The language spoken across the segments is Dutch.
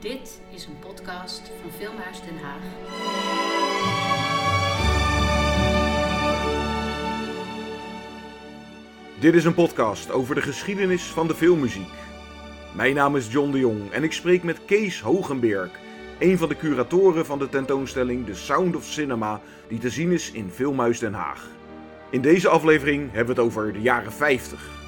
Dit is een podcast van Filmhuis Den Haag. Dit is een podcast over de geschiedenis van de filmmuziek. Mijn naam is John de Jong en ik spreek met Kees Hogenberg, een van de curatoren van de tentoonstelling The Sound of Cinema, die te zien is in Filmhuis Den Haag. In deze aflevering hebben we het over de jaren 50.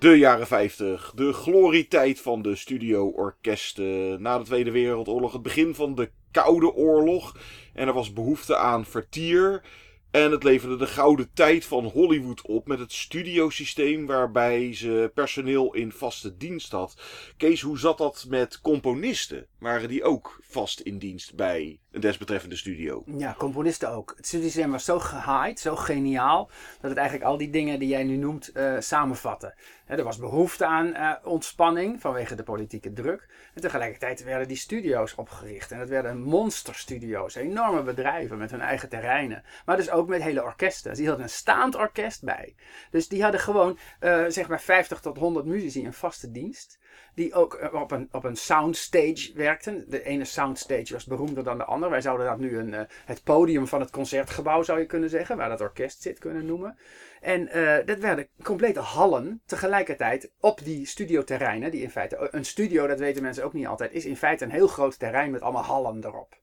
De jaren 50, de glorietijd van de studio-orkesten na de Tweede Wereldoorlog, het begin van de Koude Oorlog. En er was behoefte aan vertier. En het leverde de gouden tijd van Hollywood op met het studiosysteem waarbij ze personeel in vaste dienst had. Kees, hoe zat dat met componisten? Waren die ook vast in dienst bij een desbetreffende studio? Ja, componisten ook. Het studiosysteem was zo gehaaid, zo geniaal, dat het eigenlijk al die dingen die jij nu noemt uh, samenvatte. er was behoefte aan uh, ontspanning vanwege de politieke druk. En tegelijkertijd werden die studio's opgericht. En dat werden monsterstudio's, enorme bedrijven met hun eigen terreinen. Maar dus ook met hele orkesten. Die hadden een staand orkest bij. Dus die hadden gewoon uh, zeg maar 50 tot 100 muzici in vaste dienst die ook op een, op een soundstage werkten. De ene soundstage was beroemder dan de andere. Wij zouden dat nu een, uh, het podium van het concertgebouw, zou je kunnen zeggen, waar dat orkest zit, kunnen noemen. En uh, dat werden complete hallen tegelijkertijd op die studioterreinen, die in feite, een studio, dat weten mensen ook niet altijd, is in feite een heel groot terrein met allemaal hallen erop.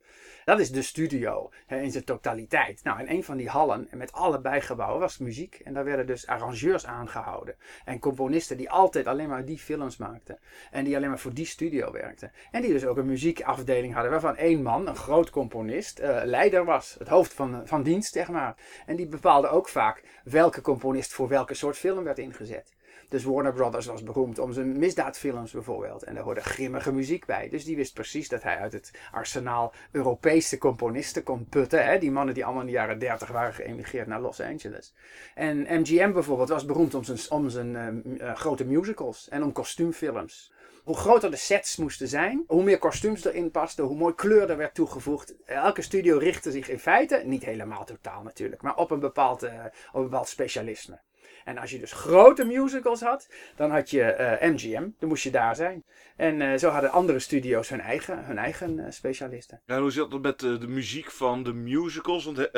Dat is de studio hè, in zijn totaliteit. Nou, in een van die hallen, met alle bijgebouwen, was muziek. En daar werden dus arrangeurs aangehouden. En componisten die altijd alleen maar die films maakten. En die alleen maar voor die studio werkten. En die dus ook een muziekafdeling hadden, waarvan één man, een groot componist, uh, leider was. Het hoofd van, van dienst, zeg maar. En die bepaalde ook vaak welke componist voor welke soort film werd ingezet. Dus Warner Brothers was beroemd om zijn misdaadfilms bijvoorbeeld. En daar hoorde grimmige muziek bij. Dus die wist precies dat hij uit het arsenaal Europese componisten kon putten. Hè? Die mannen die allemaal in de jaren 30 waren geëmigreerd naar Los Angeles. En MGM bijvoorbeeld was beroemd om zijn, om zijn uh, uh, grote musicals en om kostuumfilms. Hoe groter de sets moesten zijn, hoe meer kostuums erin pasten, hoe mooi kleur er werd toegevoegd. Elke studio richtte zich in feite, niet helemaal totaal natuurlijk, maar op een bepaald, uh, op een bepaald specialisme. En als je dus grote musicals had, dan had je uh, MGM, dan moest je daar zijn. En uh, zo hadden andere studio's hun eigen, hun eigen uh, specialisten. Ja, hoe zit dat met de, de muziek van de musicals? Want,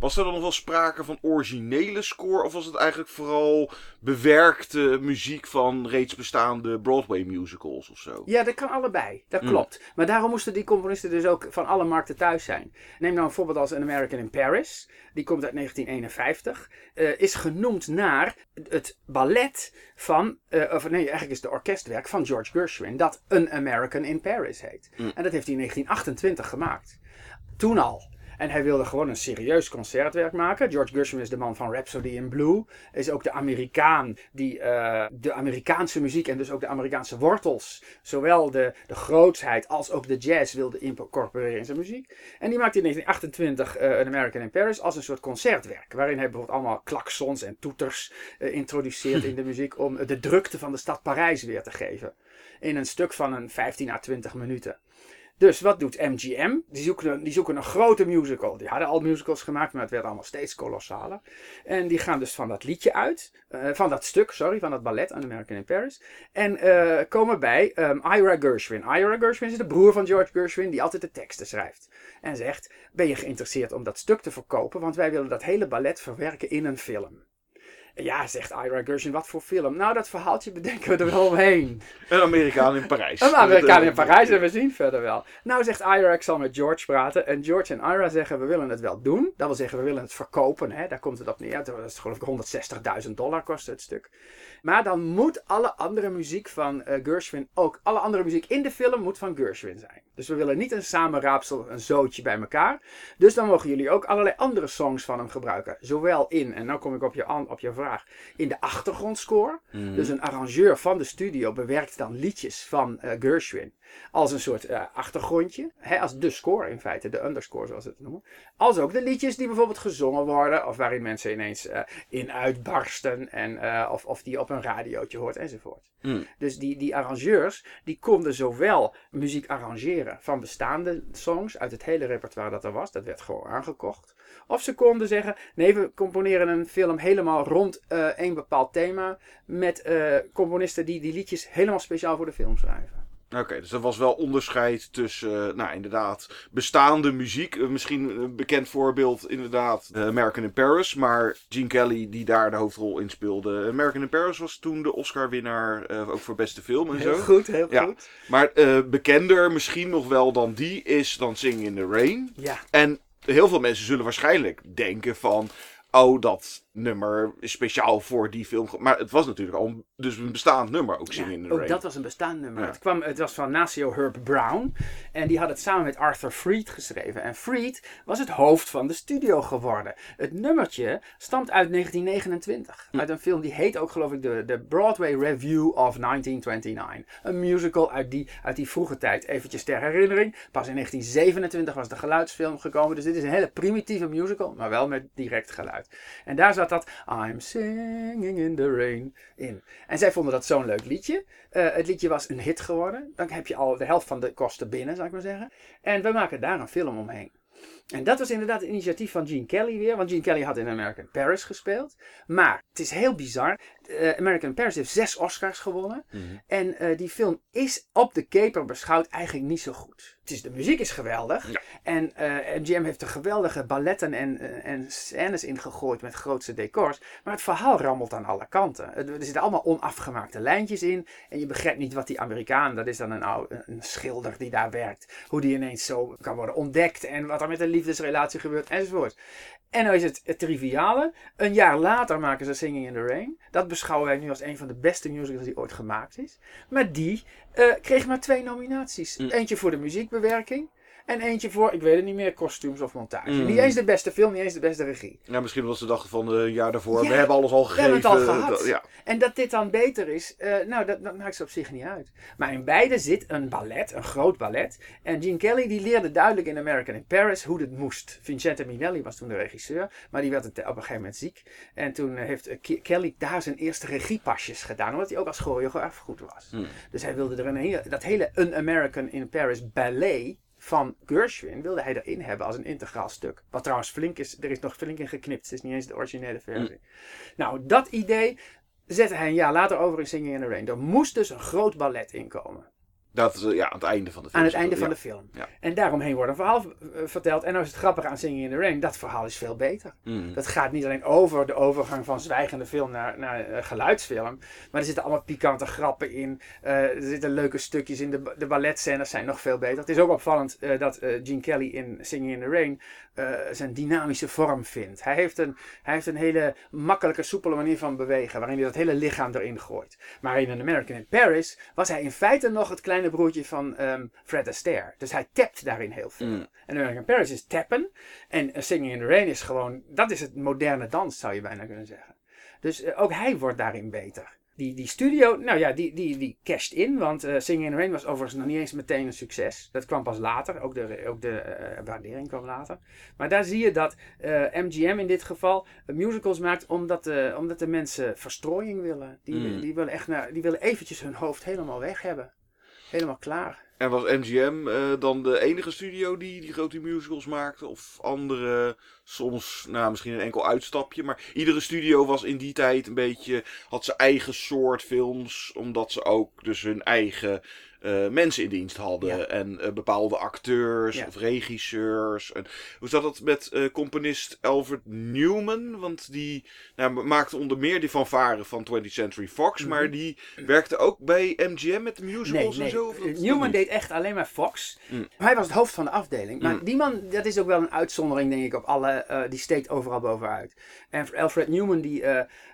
was er dan nog wel sprake van originele score? Of was het eigenlijk vooral bewerkte muziek van reeds bestaande Broadway musicals of zo? Ja, dat kan allebei. Dat mm. klopt. Maar daarom moesten die componisten dus ook van alle markten thuis zijn. Neem nou een voorbeeld als An American in Paris. Die komt uit 1951. is genoemd naar het ballet van, uh, of nee, eigenlijk is het orkestwerk van George Gershwin, dat An American in Paris heet. Mm. En dat heeft hij in 1928 gemaakt. Toen al. En hij wilde gewoon een serieus concertwerk maken. George Gershwin is de man van Rhapsody in Blue. Is ook de Amerikaan die uh, de Amerikaanse muziek en dus ook de Amerikaanse wortels, zowel de, de grootsheid als ook de jazz wilde incorporeren in zijn muziek. En die maakte in 1928 uh, An American in Paris als een soort concertwerk. Waarin hij bijvoorbeeld allemaal klaksons en toeters uh, introduceert in de muziek om de drukte van de stad Parijs weer te geven. In een stuk van een 15 à 20 minuten. Dus wat doet MGM? Die zoeken, die zoeken een grote musical. Die hadden al musicals gemaakt, maar het werd allemaal steeds kolossaler. En die gaan dus van dat liedje uit, uh, van dat stuk, sorry, van dat ballet An American in Paris. En uh, komen bij um, Ira Gershwin. Ira Gershwin is de broer van George Gershwin, die altijd de teksten schrijft. En zegt, ben je geïnteresseerd om dat stuk te verkopen? Want wij willen dat hele ballet verwerken in een film. Ja, zegt Ira Gershwin, wat voor film? Nou, dat verhaaltje bedenken we er wel omheen. Een Amerikaan in Parijs. Een Amerikaan in Parijs en we zien verder wel. Nou, zegt Ira, ik zal met George praten. En George en Ira zeggen, we willen het wel doen. Dat wil zeggen, we willen het verkopen. Hè? Daar komt het op neer. Dat is geloof ik 160.000 dollar kost het stuk. Maar dan moet alle andere muziek van uh, Gershwin ook, alle andere muziek in de film moet van Gershwin zijn. Dus we willen niet een samenraapsel, een zootje bij elkaar. Dus dan mogen jullie ook allerlei andere songs van hem gebruiken. Zowel in, en nou kom ik op je, op je vraag, in de achtergrondscore. Mm. Dus een arrangeur van de studio bewerkt dan liedjes van uh, Gershwin als een soort uh, achtergrondje. Hè, als de score in feite, de underscore zoals ze het noemen. Als ook de liedjes die bijvoorbeeld gezongen worden. Of waarin mensen ineens uh, in uitbarsten. En, uh, of, of die op een radiootje hoort enzovoort. Mm. Dus die, die arrangeurs die konden zowel muziek arrangeren van bestaande songs uit het hele repertoire dat er was. Dat werd gewoon aangekocht. Of ze konden zeggen, nee, we componeren een film helemaal rond één bepaald thema. Met componisten die die liedjes helemaal speciaal voor de film schrijven. Oké, dus er was wel onderscheid tussen, uh, nou inderdaad, bestaande muziek. Uh, misschien een bekend voorbeeld, inderdaad, uh, American in Paris. Maar Gene Kelly, die daar de hoofdrol in speelde. American in Paris was toen de Oscar-winnaar, ook voor beste film en heel zo. Goed, heel ja. goed. Maar bekender misschien nog wel dan die is dan Singing in the Rain. Ja. En heel veel mensen zullen waarschijnlijk denken van... Oh, dat nummer speciaal voor die film. Maar het was natuurlijk al een, dus een bestaand nummer, ook Singing in the ook Rain. dat was een bestaand nummer. Ja. Het, kwam, het was van Nacio Herb Brown. En die had het samen met Arthur Freed geschreven. En Freed was het hoofd van de studio geworden. Het nummertje stamt uit 1929. Hm. Uit een film die heet ook geloof ik de, de Broadway Review of 1929. Een musical uit die, uit die vroege tijd. Eventjes ter herinnering. Pas in 1927 was de geluidsfilm gekomen. Dus dit is een hele primitieve musical. Maar wel met direct geluid. En daar zat dat I'm singing in the rain in. En zij vonden dat zo'n leuk liedje. Uh, het liedje was een hit geworden. Dan heb je al de helft van de kosten binnen, zou ik maar zeggen. En we maken daar een film omheen. En dat was inderdaad het initiatief van Gene Kelly weer. Want Gene Kelly had in American Paris gespeeld. Maar het is heel bizar. Uh, American Paris heeft zes Oscars gewonnen. Mhm. En uh, die film is op de keper beschouwd eigenlijk niet zo goed. Het is, de muziek is geweldig. Ja. En uh, MGM heeft er geweldige balletten en, en scènes ingegooid met grootste decors. Maar het verhaal rammelt aan alle kanten. Er zitten allemaal onafgemaakte lijntjes in. En je begrijpt niet wat die Amerikaan, dat is dan een, oude, een schilder die daar werkt. Hoe die ineens zo kan worden ontdekt. En wat er met een liefdesrelatie gebeurt enzovoort. En dan is het, het triviale. Een jaar later maken ze Singing in the Rain. Dat beschouwen wij nu als een van de beste musicals die ooit gemaakt is. Maar die uh, kreeg maar twee nominaties. Mm. Eentje voor de muziekbewerking. En eentje voor, ik weet het niet meer, kostuums of montage. Mm. Niet eens de beste film, niet eens de beste regie. Ja, misschien was de dag van een jaar daarvoor. Ja, we hebben alles al We gegeven. hebben het al gehad. Ja. En dat dit dan beter is, uh, nou, dat, dat maakt ze op zich niet uit. Maar in beide zit een ballet, een groot ballet. En Gene Kelly die leerde duidelijk in American in Paris hoe dit moest. Vincente Minelli was toen de regisseur, maar die werd op een gegeven moment ziek. En toen heeft uh, Kelly daar zijn eerste regiepasjes gedaan, omdat hij ook als choreograaf goed was. Hmm. Dus hij wilde er een hele, dat hele An American in Paris ballet van Gershwin wilde hij erin hebben als een integraal stuk. Wat trouwens flink is, er is nog flink in geknipt. Het is niet eens de originele versie. Nou, dat idee zette hij een jaar later over in Singing in the Rain. Er moest dus een groot ballet inkomen. Dat is ja, aan het einde van de film. Aan het einde van de film. Ja. En daaromheen wordt een verhaal eh, verteld. En nou is het grappige aan Singing in the Rain. Dat verhaal is veel beter. Mm. Dat gaat niet alleen over de overgang van zwijgende film naar, naar eh, geluidsfilm. Maar er zitten allemaal pikante grappen in. Eh, er zitten leuke stukjes in. De, de balletscènes zijn nog veel beter. Het is ook opvallend dat Gene Kelly in Singing in the Rain eh, zijn dynamische vorm vindt. Hij heeft, een, hij heeft een hele makkelijke, soepele manier van bewegen. Waarin hij dat hele lichaam erin gooit. Maar in An American in Paris was hij in feite nog het kleine broertje van ehm, Fred Astaire. Dus hij tapt daarin heel veel. Mm. En American Paris is tappen. En eh, Singing in the Rain is gewoon... Dat is het moderne dans, zou je bijna kunnen zeggen. Dus eh, ook hij wordt daarin beter. Die, die studio, nou ja, die, die, die casht in. Want eh, Singing in the Rain was overigens nog niet eens meteen een succes. Dat kwam pas later. Ook de, ook de eh, waardering kwam later. Maar daar zie je dat eh, MGM in dit geval eh, musicals maakt omdat, de omdat de mensen verstrooiing willen. Die, Mm. die, willen echt naar, die willen eventjes hun hoofd helemaal weg hebben. Helemaal klaar. En was MGM eh, dan de enige studio die die grote musicals maakte? Of andere, soms, nou misschien een enkel uitstapje. Maar iedere studio was in die tijd een beetje, had zijn eigen soort films. Omdat ze ook dus hun eigen eh, mensen in dienst hadden. Ja. En eh, bepaalde acteurs Ja. of regisseurs. En hoe zat dat met eh, componist Alfred Newman? Want die nou, maakte onder meer die fanfare van 20th Century Fox. Mhm. Maar die werkte ook bij MGM met de Nee, musicals nee. en zo? Dat Newman deed echt alleen maar Fox. Mm. Hij was het hoofd van de afdeling. Maar Mm. die man, dat is ook wel een uitzondering, denk ik, op alle. die steekt overal bovenuit. En Alfred Newman, die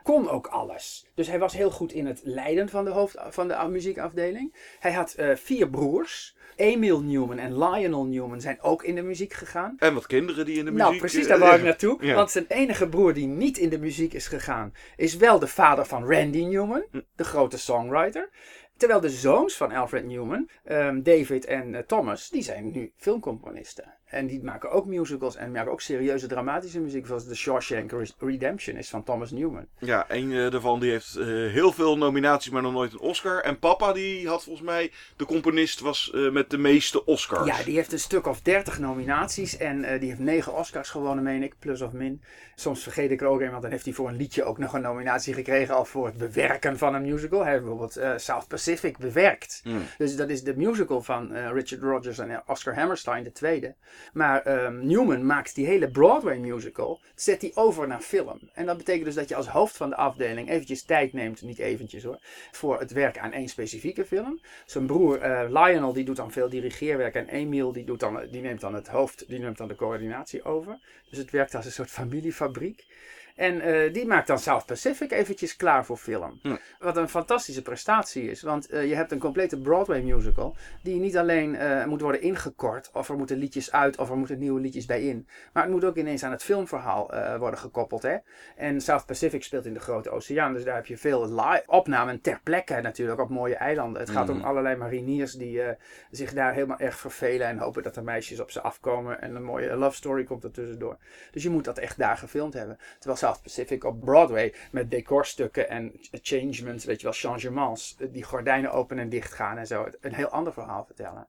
kon ook alles. Dus hij was heel goed in het leiden van de hoofd van de muziekafdeling. Hij had eh, vier broers. Emil Newman en Lionel Newman zijn ook in de muziek gegaan. En wat kinderen die in de muziek... Nou, precies, eh, daar wou ik naartoe. Ja. Want zijn enige broer die niet in de muziek is gegaan, is wel de vader van Randy Newman, Hm. de grote songwriter. Terwijl de zoons van Alfred Newman, ehm, David en eh, Thomas, die zijn nu filmcomponisten. En die maken ook musicals en maken ook serieuze dramatische muziek. Zoals The Shawshank Redemption is van Thomas Newman. Ja, een uh, daarvan die heeft uh, heel veel nominaties, maar nog nooit een Oscar. En papa die had volgens mij, de componist was uh, met de meeste Oscars. Ja, die heeft een stuk of dertig nominaties. En die heeft negen Oscars gewonnen, meen ik, plus of min. Soms vergeet ik er ook een, want dan heeft hij voor een liedje ook nog een nominatie gekregen. Al voor het bewerken van een musical. Hij heeft bijvoorbeeld South Pacific bewerkt. Mm. Dus dat is de musical van Richard Rodgers en Oscar Hammerstein, de tweede. Maar um, Newman maakt die hele Broadway musical, zet die over naar film. En dat betekent dus dat je als hoofd van de afdeling eventjes tijd neemt, niet eventjes hoor, voor het werk aan één specifieke film. Zijn broer uh, Lionel die doet dan veel dirigeerwerk en Emil die, doet dan, die neemt dan het hoofd, die neemt dan de coördinatie over. Dus het werkt als een soort familiefabriek. En uh, die maakt dan South Pacific eventjes klaar voor film. Hm. Wat een fantastische prestatie is. Want uh, je hebt een complete Broadway musical. Die niet alleen uh, moet worden ingekort. Of er moeten liedjes uit. Of er moeten nieuwe liedjes bij in. Maar het moet ook ineens aan het filmverhaal worden gekoppeld. Hè? En South Pacific speelt in de Grote Oceaan. Dus daar heb je veel live opnamen ter plekke natuurlijk. Op mooie eilanden. Het gaat om hm. allerlei mariniers die zich daar helemaal erg vervelen. En hopen dat er meisjes op ze afkomen. En een mooie love story komt er tussendoor. Dus je moet dat echt daar gefilmd hebben. Terwijl South Pacific op Broadway met decorstukken en changements, weet je wel, changements, die gordijnen open en dicht gaan en zo. Een heel ander verhaal vertellen.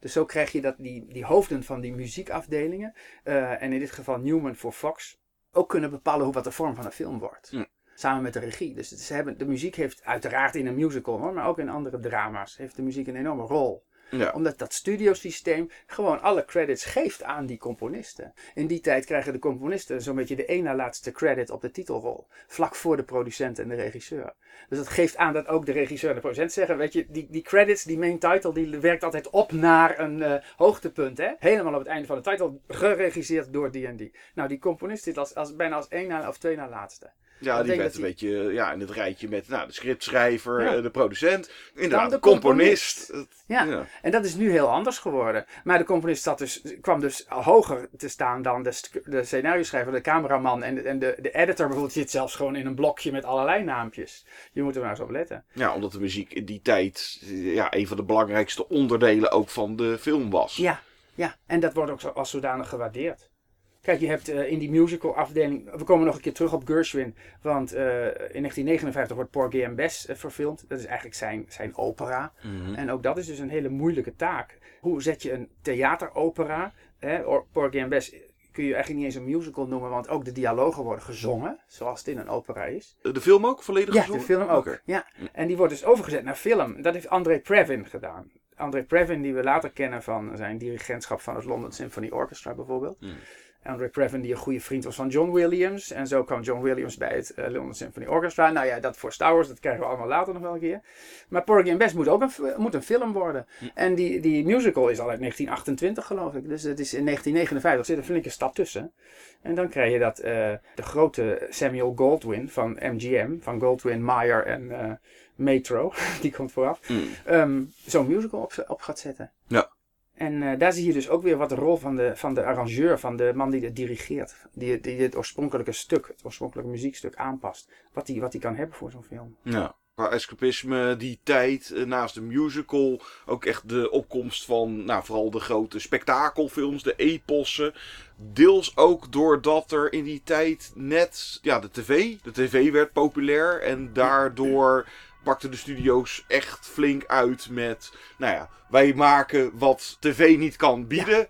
Dus zo krijg je dat die, die hoofden van die muziekafdelingen, uh, en in dit geval Newman voor Fox, ook kunnen bepalen hoe wat de vorm van een film wordt. Samen met de regie. Dus ze hebben, de muziek heeft uiteraard in een musical, hoor, maar ook in andere drama's, heeft de muziek een enorme rol. Omdat dat studiosysteem gewoon alle credits geeft aan die componisten. In die tijd krijgen de componisten zo'n beetje de ene na laatste credit op de titelrol. Vlak voor de producent en de regisseur. Dus dat geeft aan dat ook de regisseur en de producent zeggen, weet je, die, die credits, die main title, die werkt altijd op naar een uh, hoogtepunt. Hè? Helemaal op het einde van de titel, geregisseerd door die en die. Nou, die componist zit als, als, bijna als één na of twee na laatste. Ja, die werd een beetje ja, in het rijtje met nou, de scriptschrijver, ja. de producent, inderdaad de, componist. componist. Ja. ja. en dat is nu heel anders geworden. Maar de componist zat dus, kwam dus hoger te staan dan de, de scenario-schrijver, de cameraman en, de, en de, de editor bijvoorbeeld zit zelfs gewoon in een blokje met allerlei naampjes. Je moet er maar eens op letten. Ja, omdat de muziek in die tijd ja, een van de belangrijkste onderdelen ook van de film was. Ja, ja. en dat wordt ook als zodanig gewaardeerd. Kijk, je hebt uh, in die musical afdeling. We komen nog een keer terug op Gershwin. Want uh, in 1959 wordt Porgy and Bess uh, verfilmd. Dat is eigenlijk zijn, zijn opera. Mm -hmm. En ook dat is dus een hele moeilijke taak. Hoe zet je een theateropera? Hè? Porgy and Bess kun je eigenlijk niet eens een musical noemen, want ook de dialogen worden gezongen, zoals het in een opera is. De film ook volledig ja, gezongen? Ja, de film ook. Okay. Ja. En die wordt dus overgezet naar film. Dat heeft André Previn gedaan. André Previn, die we later kennen van zijn dirigentschap van het London Symphony Orchestra bijvoorbeeld. Mm. Andre Previn, die een goede vriend was van John Williams. En zo kwam John Williams bij het uh, London Symphony Orchestra. Nou ja, dat voor Star Wars, dat krijgen we allemaal later nog wel een keer. Maar Porgy and Bess moet ook een, moet een film worden. Hm. En die, die musical is al uit 1928 geloof ik. Dus het is in 1959, er zit een flinke stap tussen. En dan krijg je dat uh, de grote Samuel Goldwyn van MGM, van Goldwyn, Mayer en uh, Metro, die komt vooraf, mm. um, zo'n musical op, op gaat zetten. Ja. En uh, daar zie je dus ook weer wat de rol van de, van de arrangeur, van de man die het dirigeert. Die, die het oorspronkelijke stuk, het oorspronkelijke muziekstuk aanpast. Wat hij wat die kan hebben voor zo'n film. Ja, qua escapisme, die tijd, eh, naast de musical, ook echt de opkomst van, nou, vooral de grote spektakelfilms, de epossen. Deels ook doordat er in die tijd net, ja, de tv, de tv werd populair en daardoor pakten de studio's echt flink uit met, nou ja, wij maken wat tv niet kan bieden.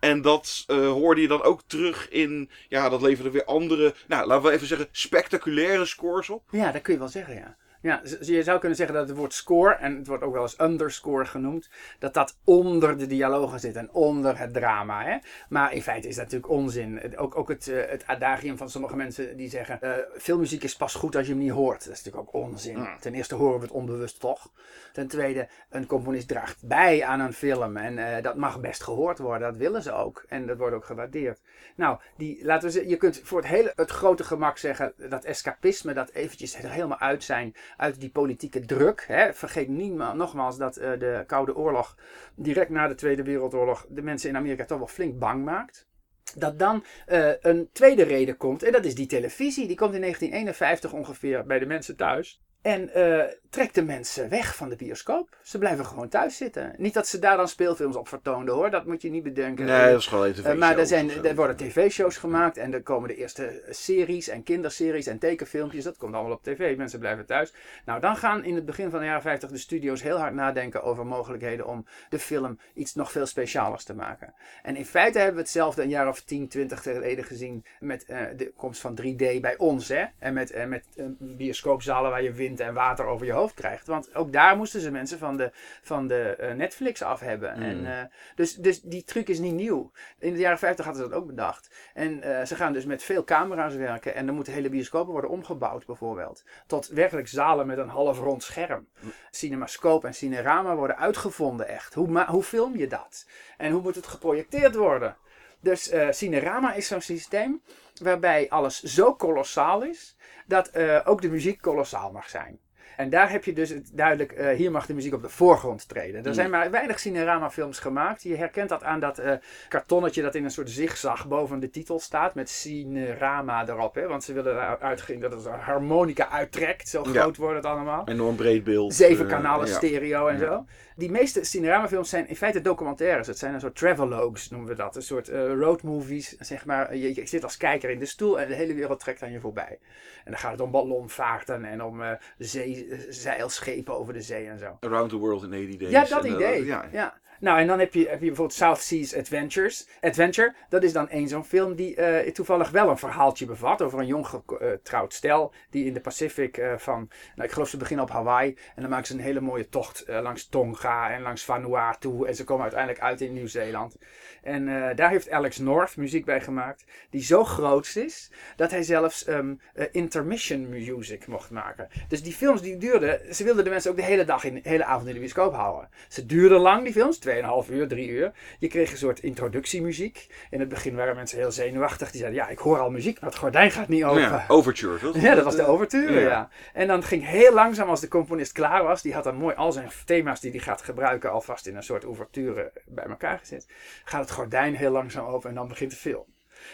En dat uh, hoorde je dan ook terug in, ja, dat leverde weer andere, nou, laten we even zeggen, spectaculaire scores op. Ja, dat kun je wel zeggen, ja. Ja, je zou kunnen zeggen dat het woord score, en het wordt ook wel eens underscore genoemd, dat dat onder de dialogen zit en onder het drama. Hè? Maar in feite is dat natuurlijk onzin. Ook, ook het, uh, het adagium van sommige mensen die zeggen, uh, veel muziek is pas goed als je hem niet hoort. Dat is natuurlijk ook onzin. Mm. Ten eerste horen we het onbewust toch. Ten tweede, een componist draagt bij aan een film en uh, dat mag best gehoord worden. Dat willen ze ook. En dat wordt ook gewaardeerd. Nou, die, laten we zeggen, je kunt voor het hele het grote gemak zeggen dat escapisme, dat eventjes er helemaal uit zijn uit die politieke druk. Hè. Vergeet niet nogmaals dat uh, de Koude Oorlog direct na de Tweede Wereldoorlog de mensen in Amerika toch wel flink bang maakt. Dat dan uh, een tweede reden komt, en dat is die televisie. Die komt in 1951 ongeveer bij de mensen thuis. En uh, trekt de mensen weg van de bioscoop. Ze blijven gewoon thuis zitten. Niet dat ze daar dan speelfilms op vertoonden hoor, dat moet je niet bedenken. Nee, dat is gewoon even Uh, maar er, zijn, er worden tv-shows gemaakt en er komen de eerste series en kinderseries en tekenfilmpjes. Dat komt allemaal op tv. Mensen blijven thuis. Nou, dan gaan in het begin van de jaren 50 de studio's heel hard nadenken over mogelijkheden om de film iets nog veel specialers te maken. En in feite hebben we hetzelfde een jaar of 10, 20 geleden gezien met uh, de komst van 3D bij ons. Hè? En met, uh, met bioscoopzalen waar je wind en water over je hoofd krijgt. Want ook daar moesten ze mensen van de, van de uh, Netflix af hebben. Mm. En, uh, dus, dus die truc is niet nieuw. In de jaren 50 hadden ze dat ook bedacht. En uh, ze gaan dus met veel camera's werken. En dan moeten hele bioscopen worden omgebouwd bijvoorbeeld. Tot werkelijk zalen met een half rond scherm. Cinemascoop en Cinerama worden uitgevonden echt. Hoe, hoe film je dat? En hoe moet het geprojecteerd worden? Dus Cinerama is zo'n systeem waarbij alles zo kolossaal is dat ook de muziek kolossaal mag zijn. En daar heb je dus het duidelijk, uh, hier mag de muziek op de voorgrond treden. Er zijn maar weinig Cinerama-films gemaakt. Je herkent dat aan dat uh, kartonnetje dat in een soort zigzag boven de titel staat. Met Cinerama erop. Hè? Want ze willen eruit gaan dat het een harmonica uittrekt. Zo Ja. groot wordt het allemaal. Enorm breed beeld. Zeven eh, kanalen ja. stereo en Ja. zo. Die meeste Cinerama-films zijn in feite documentaires. Het zijn een soort travelogues, noemen we dat. Een soort eh, roadmovies, zeg maar. Je, je zit als kijker in de stoel en de hele wereld trekt aan je voorbij. En dan gaat het om ballonvaarten en om eh, zee, eh, zeilschepen over de zee en zo. Around the World in 80 Days. Ja, dat eh, idee. ja. ja. Nou, en dan heb je, heb je bijvoorbeeld South Seas Adventures. Adventure, dat is dan één zo'n film die eh, toevallig wel een verhaaltje bevat over een jong getrouwd stel die in de Pacific eh, van, nou ik geloof ze beginnen op Hawaii en dan maken ze een hele mooie tocht eh, langs Tonga en langs Vanuatu en ze komen uiteindelijk uit in Nieuw-Zeeland. En daar heeft Alex North muziek bij gemaakt die zo groot is dat hij zelfs ehm, eh, intermission music mocht maken. Dus die films die duurden, ze wilden de mensen ook de hele dag, in, de hele avond in de bioscoop houden. Ze duurden lang die films, 2,5 uur, 3 uur. Je kreeg een soort introductiemuziek. In het begin waren mensen heel zenuwachtig. Die zeiden, ja, ik hoor al muziek, maar het gordijn gaat niet open. Ja, Overture, toch? Ja, dat was de overture, Ja. ja. En dan ging heel langzaam als de componist klaar was. Die had dan mooi al zijn thema's die hij gaat gebruiken alvast in een soort ouverture bij elkaar gezet. Gaat het gordijn heel langzaam open en dan begint de film.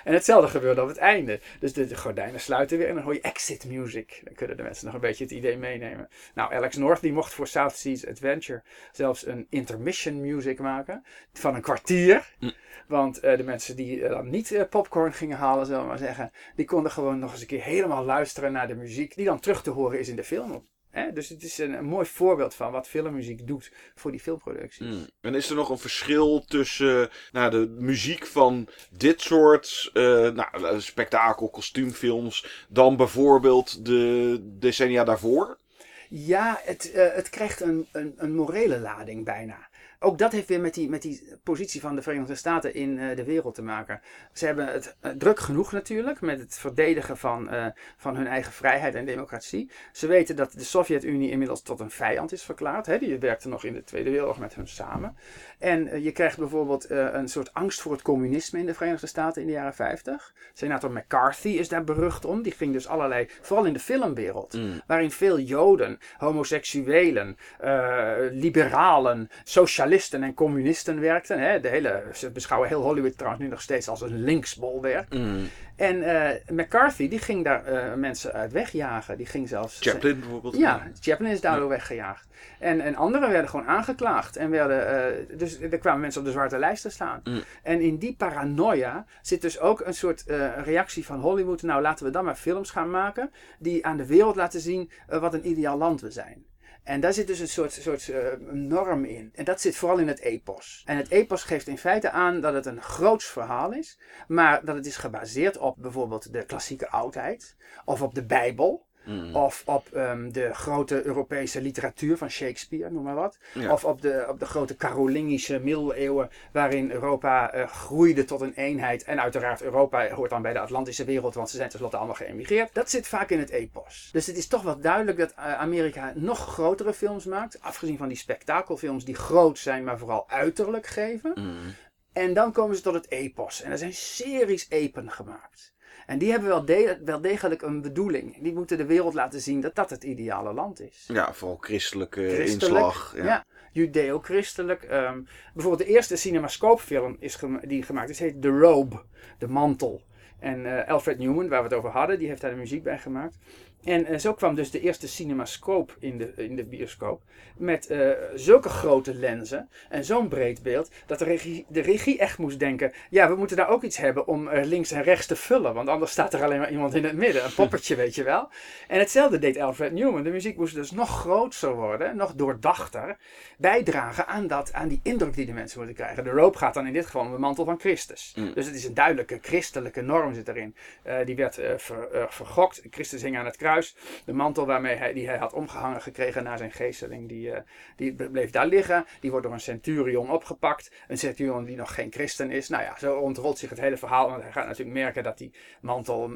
En hetzelfde gebeurde op het einde. Dus de, de gordijnen sluiten weer en dan hoor je exit music. Dan kunnen de mensen nog een beetje het idee meenemen. Nou, Alex North die mocht voor South Seas Adventure zelfs een intermission music maken. Van een kwartier. Hm. Want eh, de mensen die eh, dan niet eh, popcorn gingen halen, zullen we maar zeggen. Die konden gewoon nog eens een keer helemaal luisteren naar de muziek. Die dan terug te horen is in de film. Hè? Dus het is een, een mooi voorbeeld van wat filmmuziek doet voor die filmproducties. Hmm. En is er nog een verschil tussen eh, nou, de muziek van dit soort eh, nou, spektakel, kostuumfilms, dan bijvoorbeeld de decennia daarvoor? Ja, het, eh, het krijgt een, een, een morele lading bijna. Ook dat heeft weer met die, met die positie van de Verenigde Staten in eh, de wereld te maken. Ze hebben het eh, druk genoeg natuurlijk met het verdedigen van, eh, van hun eigen vrijheid en democratie. Ze weten dat de Sovjet-Unie inmiddels tot een vijand is verklaard. Hè? Die werkte nog in de Tweede Wereldoorlog met hun samen. En je krijgt bijvoorbeeld een soort angst voor het communisme in de Verenigde Staten in de jaren 50. Senator McCarthy is daar berucht om. Die ging dus allerlei, vooral in de filmwereld, Mm. waarin veel Joden, homoseksuelen, liberalen, socialisten en communisten werkten. Hè? De hele, ze beschouwen heel Hollywood trouwens nu nog steeds als een linksbolwerk. Mm. En eh, McCarthy die ging daar eh, mensen uit wegjagen. Die ging zelfs. Chaplin bijvoorbeeld? Ja, Chaplin is daardoor weggejaagd. En, en anderen werden gewoon aangeklaagd. En werden, eh, dus er kwamen mensen op de zwarte lijst te staan. Mm. En in die paranoia zit dus ook een soort reactie van Hollywood. Nou, laten we dan maar films gaan maken die aan de wereld laten zien wat een ideaal land we zijn. En daar zit dus een soort, soort eh, norm in. En dat zit vooral in het epos. En het epos geeft in feite aan dat het een groots verhaal is. Maar dat het is gebaseerd op bijvoorbeeld de klassieke oudheid. Of op de Bijbel. Mm. Of op ehm, de grote Europese literatuur van Shakespeare, noem maar wat. Ja. Of op de, op de grote Carolingische middeleeuwen, waarin Europa eh, groeide tot een eenheid. En uiteraard, Europa hoort dan bij de Atlantische wereld, want ze zijn tenslotte allemaal geëmigreerd. Dat zit vaak in het epos. Dus het is toch wel duidelijk dat eh, Amerika nog grotere films maakt. Afgezien van die spektakelfilms die groot zijn, maar vooral uiterlijk geven. Mm. En dan komen ze tot het epos. En er zijn series epen gemaakt. En die hebben wel, de- wel degelijk een bedoeling. Die moeten de wereld laten zien dat dat het ideale land is. Ja, vooral christelijke Christelijk, inslag. Ja. Ja, judeo-christelijk. Ehm, bijvoorbeeld de eerste cinemascoopfilm is die gemaakt is, heet The Robe, de mantel. En eh, Alfred Newman, waar we het over hadden, die heeft daar de muziek bij gemaakt. En eh, zo kwam dus de eerste cinemascope in de, in de bioscoop. Met eh, zulke grote lenzen en zo'n breed beeld. Dat de regie, de regie echt moest denken. Ja, we moeten daar ook iets hebben om eh, links en rechts te vullen. Want anders staat er alleen maar iemand in het midden. Een poppetje, weet je wel. En hetzelfde deed Alfred Newman. De muziek moest dus nog groter worden. Nog doordachter. Bijdragen aan, dat, aan die indruk die de mensen moeten krijgen. De rope gaat dan in dit geval om de mantel van Christus. Mm. Dus het is een duidelijke christelijke norm zit erin. Die werd ver- vergokt. Christus hing aan het kruis. De mantel waarmee hij, die hij had omgehangen gekregen na zijn geesteling, die, eh, die bleef daar liggen. Die wordt door een centurion opgepakt. Een centurion die nog geen christen is. Nou ja, zo ontrolt zich het hele verhaal. Want hij gaat natuurlijk merken dat die mantel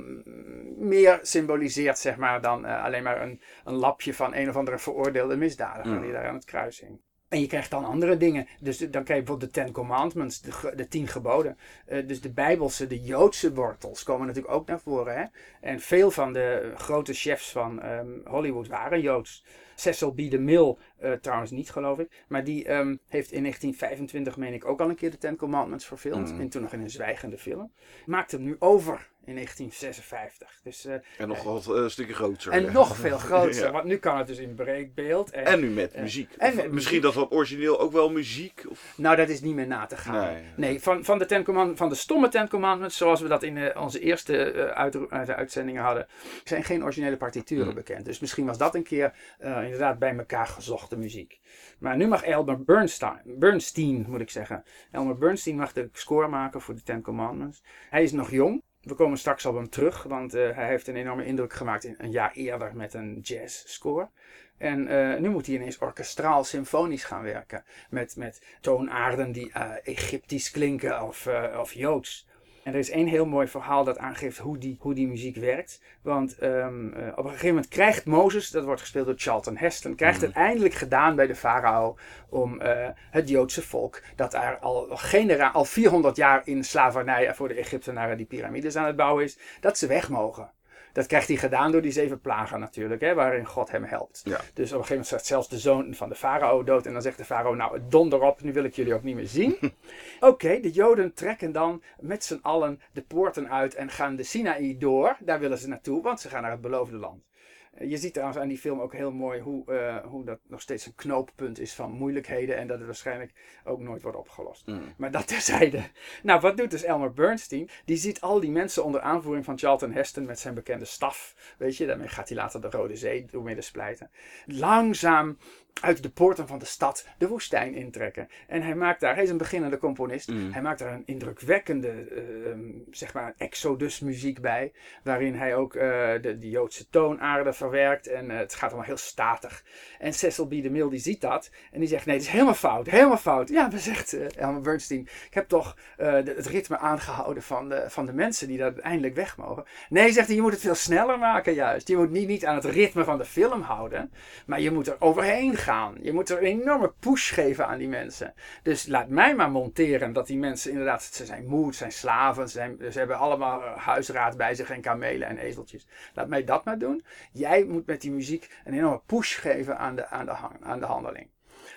meer symboliseert, zeg maar, dan eh, alleen maar een, een lapje van een of andere veroordeelde misdadiger Mm. die daar aan het kruis hing. En je krijgt dan andere dingen. Dus dan krijg je bijvoorbeeld de Ten Commandments, de, de tien geboden. Eh, dus de Bijbelse, de Joodse wortels komen natuurlijk ook naar voren. Hè? En veel van de grote chefs van ehm, Hollywood waren Joods. Cecil B. DeMille eh, trouwens niet, geloof ik. Maar die ehm, heeft in 1925, meen ik, ook al een keer de Ten Commandments verfilmd. Mhm. En toen nog in een zwijgende film. Maakt hem nu over in 1956. Dus, eh, En nog wat eh, stukken groter. en ja. nog veel groter. Ja. Want nu kan het dus in breekbeeld. En, En nu met Eh, muziek. en met misschien muziek. dat wat origineel ook wel muziek. Of... Nou, dat is niet meer na te gaan. Nee. Nee, van, van, de ten command, van de stomme Ten Commandments, zoals we dat in eh, onze eerste eh, uit, uit de uitzendingen hadden, zijn geen originele partituren Hmm. bekend. Dus misschien was dat een keer eh, inderdaad bij elkaar muziek. Maar nu mag Elmer Bernstein, Bernstein, moet ik zeggen. Elmer Bernstein mag de score maken voor de Ten Commandments. Hij is nog jong. We komen straks op hem terug, want eh, hij heeft een enorme indruk gemaakt in, een jaar eerder met een jazz score. En eh, nu moet hij ineens orkestraal symfonisch gaan werken. Met, met toonaarden die eh, Egyptisch klinken of, of Joods. En er is één heel mooi verhaal dat aangeeft hoe die, hoe die muziek werkt. Want ehm, eh, op een gegeven moment krijgt Mozes, dat wordt gespeeld door Charlton Heston, krijgt het eindelijk gedaan bij de farao om eh, het Joodse volk, dat er al, genera al 400 jaar in slavernij voor de Egyptenaren die piramides aan het bouwen is, dat ze weg mogen. Dat krijgt hij gedaan door die zeven plagen natuurlijk, hè, waarin God hem helpt. Ja. Dus op een gegeven moment staat zelfs de zoon van de farao dood. En dan zegt de farao, nou donder op, nu wil ik jullie ook niet meer zien. Oké, de joden trekken dan met z'n allen de poorten uit en gaan de Sinaï door. Daar willen ze naartoe, want ze gaan naar het beloofde land. Eh, Je ziet trouwens aan die film ook heel mooi hoe, eh, hoe dat nog steeds een knooppunt is van moeilijkheden. En dat het waarschijnlijk ook nooit wordt opgelost. Mm. Maar dat terzijde. Nou, wat doet dus Elmer Bernstein? Die ziet al die mensen onder aanvoering van Charlton Heston met zijn bekende staf. Weet je, daarmee gaat hij later de Rode Zee doormidden splijten. Langzaam uit de poorten van de stad de woestijn intrekken. En hij maakt daar, hij is een beginnende componist. Mm. Hij maakt daar een indrukwekkende, ehm, zeg maar, exodus muziek bij. Waarin hij ook eh, de, de Joodse toonaarden verwerkt. En eh, het gaat allemaal heel statig. En Cecil B. DeMille die ziet dat. En die zegt, nee, het is helemaal fout, helemaal fout. Ja, maar zegt eh, Elmer Bernstein, ik heb toch de- het ritme aangehouden van de, van de mensen die daar eindelijk weg mogen. Nee, zegt hij, je moet het veel sneller maken juist. Je moet niet, niet aan het ritme van de film houden. Maar je moet er overheen gaan. Je moet er een enorme push geven aan die mensen. Dus laat mij maar monteren dat die mensen inderdaad, ze zijn moe, ze zijn slaven, ze, zijn, ze hebben allemaal eh, huisraad bij zich en kamelen en ezeltjes. Laat mij dat maar doen. Jij moet met die muziek een enorme push geven aan de, aan de, hang- aan de handeling.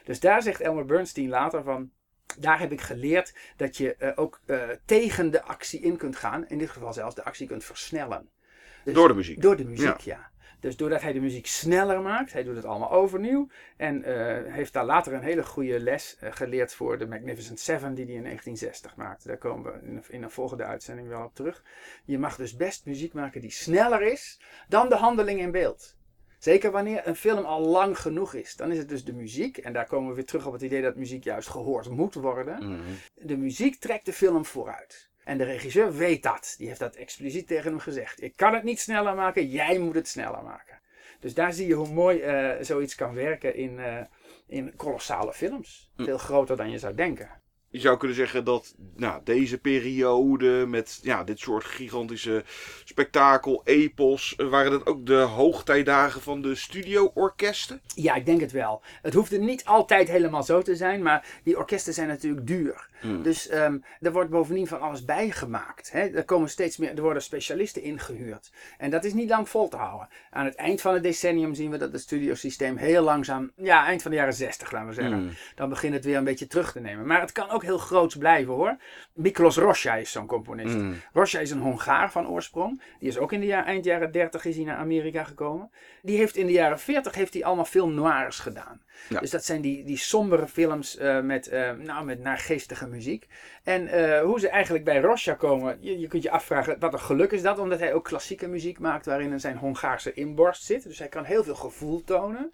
Dus daar zegt Elmer Bernstein later van. Daar heb ik geleerd dat je eh, ook eh, tegen de actie in kunt gaan. In dit geval zelfs de actie kunt versnellen. Dus- Door de muziek. door de muziek, ja. Dus doordat hij de muziek sneller maakt, hij doet het allemaal overnieuw. En eh, heeft daar later een hele goede les eh, geleerd voor de Magnificent Seven die hij in 1960 maakte. Daar komen we in een, in een volgende uitzending wel op terug. Je mag dus best muziek maken die sneller is dan de handeling in beeld. Zeker wanneer een film al lang genoeg is. Dan is het dus de muziek. En daar komen we weer terug op het idee dat muziek juist gehoord moet worden. Mhm. De muziek trekt de film vooruit. En de regisseur weet dat. Die heeft dat expliciet tegen hem gezegd. Ik kan het niet sneller maken, jij moet het sneller maken. Dus daar zie je hoe mooi eh, zoiets kan werken in, eh, in kolossale films. Hm. Veel groter dan je zou denken. Je zou kunnen zeggen dat nou, deze periode met ja, dit soort gigantische spektakel, epos, eh, waren dat ook de hoogtijdagen van de studio-orkesten? Ja, ik denk het wel. Het hoeft niet altijd helemaal zo te zijn, maar die orkesten zijn natuurlijk duur. Hmm. Dus ehm, er wordt bovendien van alles bijgemaakt. Hè. Er, komen steeds meer, er worden specialisten ingehuurd. En dat is niet lang vol te houden. Aan het eind van het decennium zien we dat het studiosysteem heel langzaam, ja, eind van de jaren 60 laten we zeggen, Hmm. dan begint het weer een beetje terug te nemen. Maar het kan ook heel groots blijven hoor. Miklos Rosja is zo'n componist. Mm. Rosja is een Hongaar van oorsprong. Die is ook in de jaar, eind jaren 30 is hij naar Amerika gekomen. Die heeft in de jaren 40 heeft hij allemaal film noirs gedaan. Ja. Dus dat zijn die, die sombere films eh, met, eh, nou, met naargeestige muziek. En eh, hoe ze eigenlijk bij Rosja komen, je, je kunt je afvragen wat een geluk is dat, omdat hij ook klassieke muziek maakt waarin zijn Hongaarse inborst zit. Dus hij kan heel veel gevoel tonen.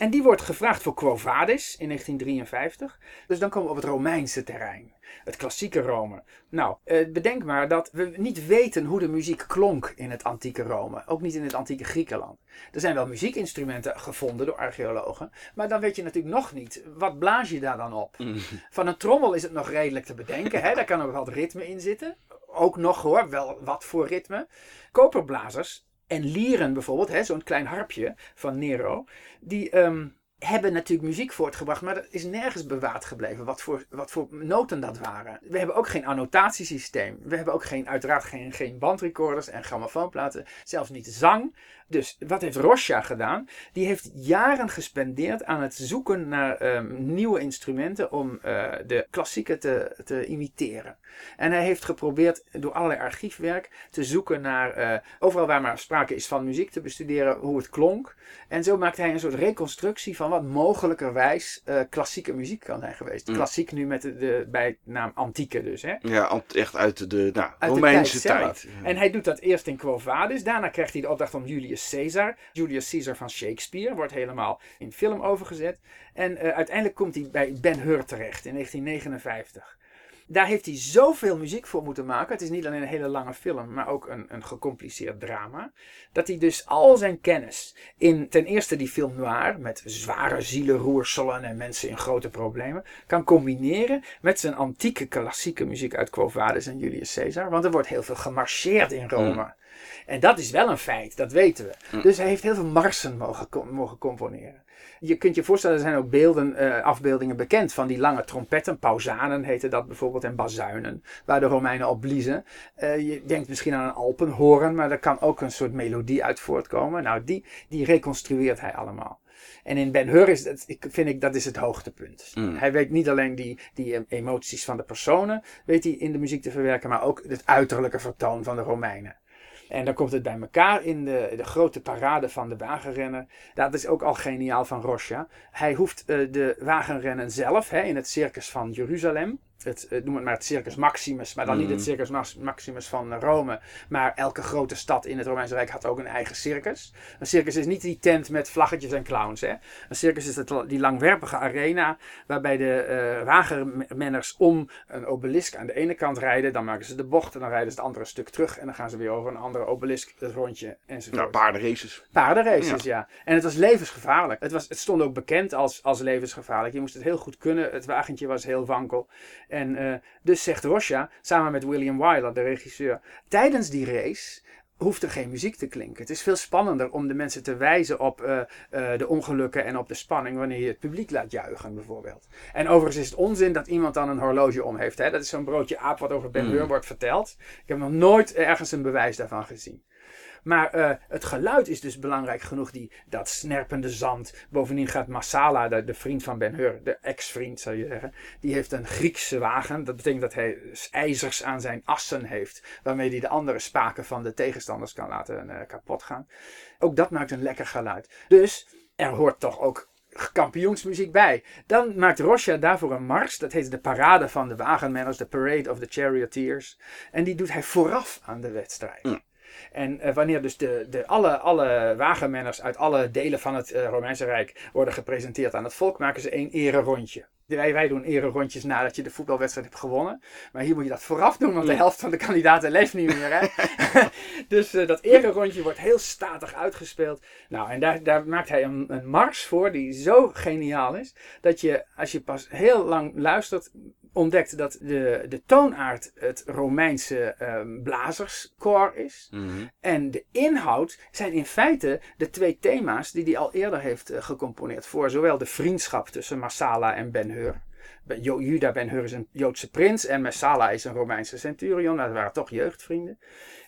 En die wordt gevraagd voor Quo Vadis in 1953. Dus dan komen we op het Romeinse terrein. Het klassieke Rome. Nou, eh, bedenk maar dat we niet weten hoe de muziek klonk in het antieke Rome. Ook niet in het antieke Griekenland. Er zijn wel muziekinstrumenten gevonden door archeologen. Maar dan weet je natuurlijk nog niet. Wat blaas je daar dan op? Van een trommel is het nog redelijk te bedenken. Hè? Daar kan ook wat ritme in zitten. Ook nog hoor, wel wat voor ritme. Koperblazers en lieren bijvoorbeeld, hè, zo'n klein harpje van Nero, die ehm, hebben natuurlijk muziek voortgebracht, maar er is nergens bewaard gebleven wat voor, wat voor noten dat waren. We hebben ook geen annotatiesysteem. We hebben ook geen, uiteraard geen, geen bandrecorders en grammofoonplaten, zelfs niet zang. Dus wat heeft Rosja gedaan? Die heeft jaren gespendeerd aan het zoeken naar ehm, nieuwe instrumenten om eh, de klassieken te, te imiteren. En hij heeft geprobeerd door allerlei archiefwerk te zoeken naar, eh, overal waar maar sprake is van muziek, te bestuderen hoe het klonk. En zo maakt hij een soort reconstructie van wat mogelijkerwijs eh, klassieke muziek kan zijn geweest. Mm. Klassiek nu met de, de bijnaam antieke dus. Hè? Ja, echt uit de nou, Uit de Romeinse tijd. En hij doet dat eerst in Quo Vadis. Daarna krijgt hij de opdracht om Julius Caesar. Julius Caesar van Shakespeare wordt helemaal in film overgezet. En eh, uiteindelijk komt hij bij Ben-Hur terecht in 1959. Daar heeft hij zoveel muziek voor moeten maken. Het is niet alleen een hele lange film, maar ook een, een gecompliceerd drama. Dat hij dus al zijn kennis in ten eerste die film noir met zware zielenroerselen en mensen in grote problemen kan combineren met zijn antieke klassieke muziek uit Quo Vadis en Julius Caesar. Want er wordt heel veel gemarcheerd in Rome. En dat is wel een feit, dat weten we. Dus hij heeft heel veel marsen mogen, mogen componeren. Je kunt je voorstellen, er zijn ook beelden, eh, afbeeldingen bekend van die lange trompetten. Pausanen heette dat bijvoorbeeld en bazuinen, waar de Romeinen op bliezen. Eh, je denkt misschien aan een alpenhoorn, maar daar kan ook een soort melodie uit voortkomen. Nou, die, die reconstrueert hij allemaal. En in Ben Hur is het, ik, vind ik, dat is het hoogtepunt. Mm. Hij weet niet alleen die, die em- emoties van de personen, weet hij in de muziek te verwerken, maar ook het uiterlijke vertoon van de Romeinen. En dan komt het bij elkaar in de, de grote parade van de wagenrennen. Dat is ook al geniaal van Rosja. Hij hoeft eh, de wagenrennen zelf hè, in het circus van Jeruzalem. Het, eh, noem het maar het Circus Maximus, maar dan niet het Circus Max- Maximus van Rome. Maar elke grote stad in het Romeinse Rijk had ook een eigen circus. Een circus is niet die tent met vlaggetjes en clowns. Hè. Een circus is het, die langwerpige arena waarbij de eh wagenmenners om een obelisk aan de ene kant rijden. Dan maken ze de bocht en dan rijden ze het andere stuk terug. En dan gaan ze weer over een andere obelisk het rondje enzovoort. Nou, paardenraces. Paardenraces, ja. En het was levensgevaarlijk. Het, was, het stond ook bekend als, als levensgevaarlijk. Je moest het heel goed kunnen. Het wagentje was heel wankel. En eh, dus zegt Rosja, samen met William Wyler, de regisseur, tijdens die race hoeft er geen muziek te klinken. Het is veel spannender om de mensen te wijzen op eh, eh, de ongelukken en op de spanning wanneer je het publiek laat juichen, bijvoorbeeld. En overigens is het onzin dat iemand dan een horloge om heeft. Hè? Dat is zo'n broodje aap wat over Ben Hur Mm. wordt verteld. Ik heb nog nooit ergens een bewijs daarvan gezien. Maar eh, het geluid is dus belangrijk genoeg, die, dat snerpende zand. Bovendien gaat Massala, de, vriend van Ben Hur, de ex-vriend zou je zeggen, die heeft een Griekse wagen. Dat betekent dat hij ijzers aan zijn assen heeft, waarmee hij de andere spaken van de tegenstanders kan laten eh, kapot gaan. Ook dat maakt een lekker geluid. Dus er hoort toch ook kampioensmuziek bij. Dan maakt Rosja daarvoor een mars. Dat heet de parade van de wagenmenners, de Parade of the Charioteers. En die doet hij vooraf aan de wedstrijd. Mm. En eh, wanneer dus de, de, alle, alle wagenmenners uit alle delen van het eh, Romeinse Rijk worden gepresenteerd aan het volk, maken ze één ere rondje. Wij, wij doen ere rondjes nadat je de voetbalwedstrijd hebt gewonnen. Maar hier moet je dat vooraf doen, want de helft van de kandidaten leeft niet meer. Hè? dus eh, dat ere rondje wordt heel statig uitgespeeld. Nou, en daar, daar maakt hij een, een mars voor die zo geniaal is. Dat je, als je pas heel lang luistert, ontdekt dat de, de toonaard het Romeinse blazerskoor is. Mhm. En de inhoud zijn in feite de twee thema's die hij al eerder heeft eh, gecomponeerd. Voor zowel de vriendschap tussen Massala en Ben Hur. Ben- Jo- Juda Ben-Hur is een Joodse prins en Messala is een Romeinse centurion. Nou, dat waren toch jeugdvrienden.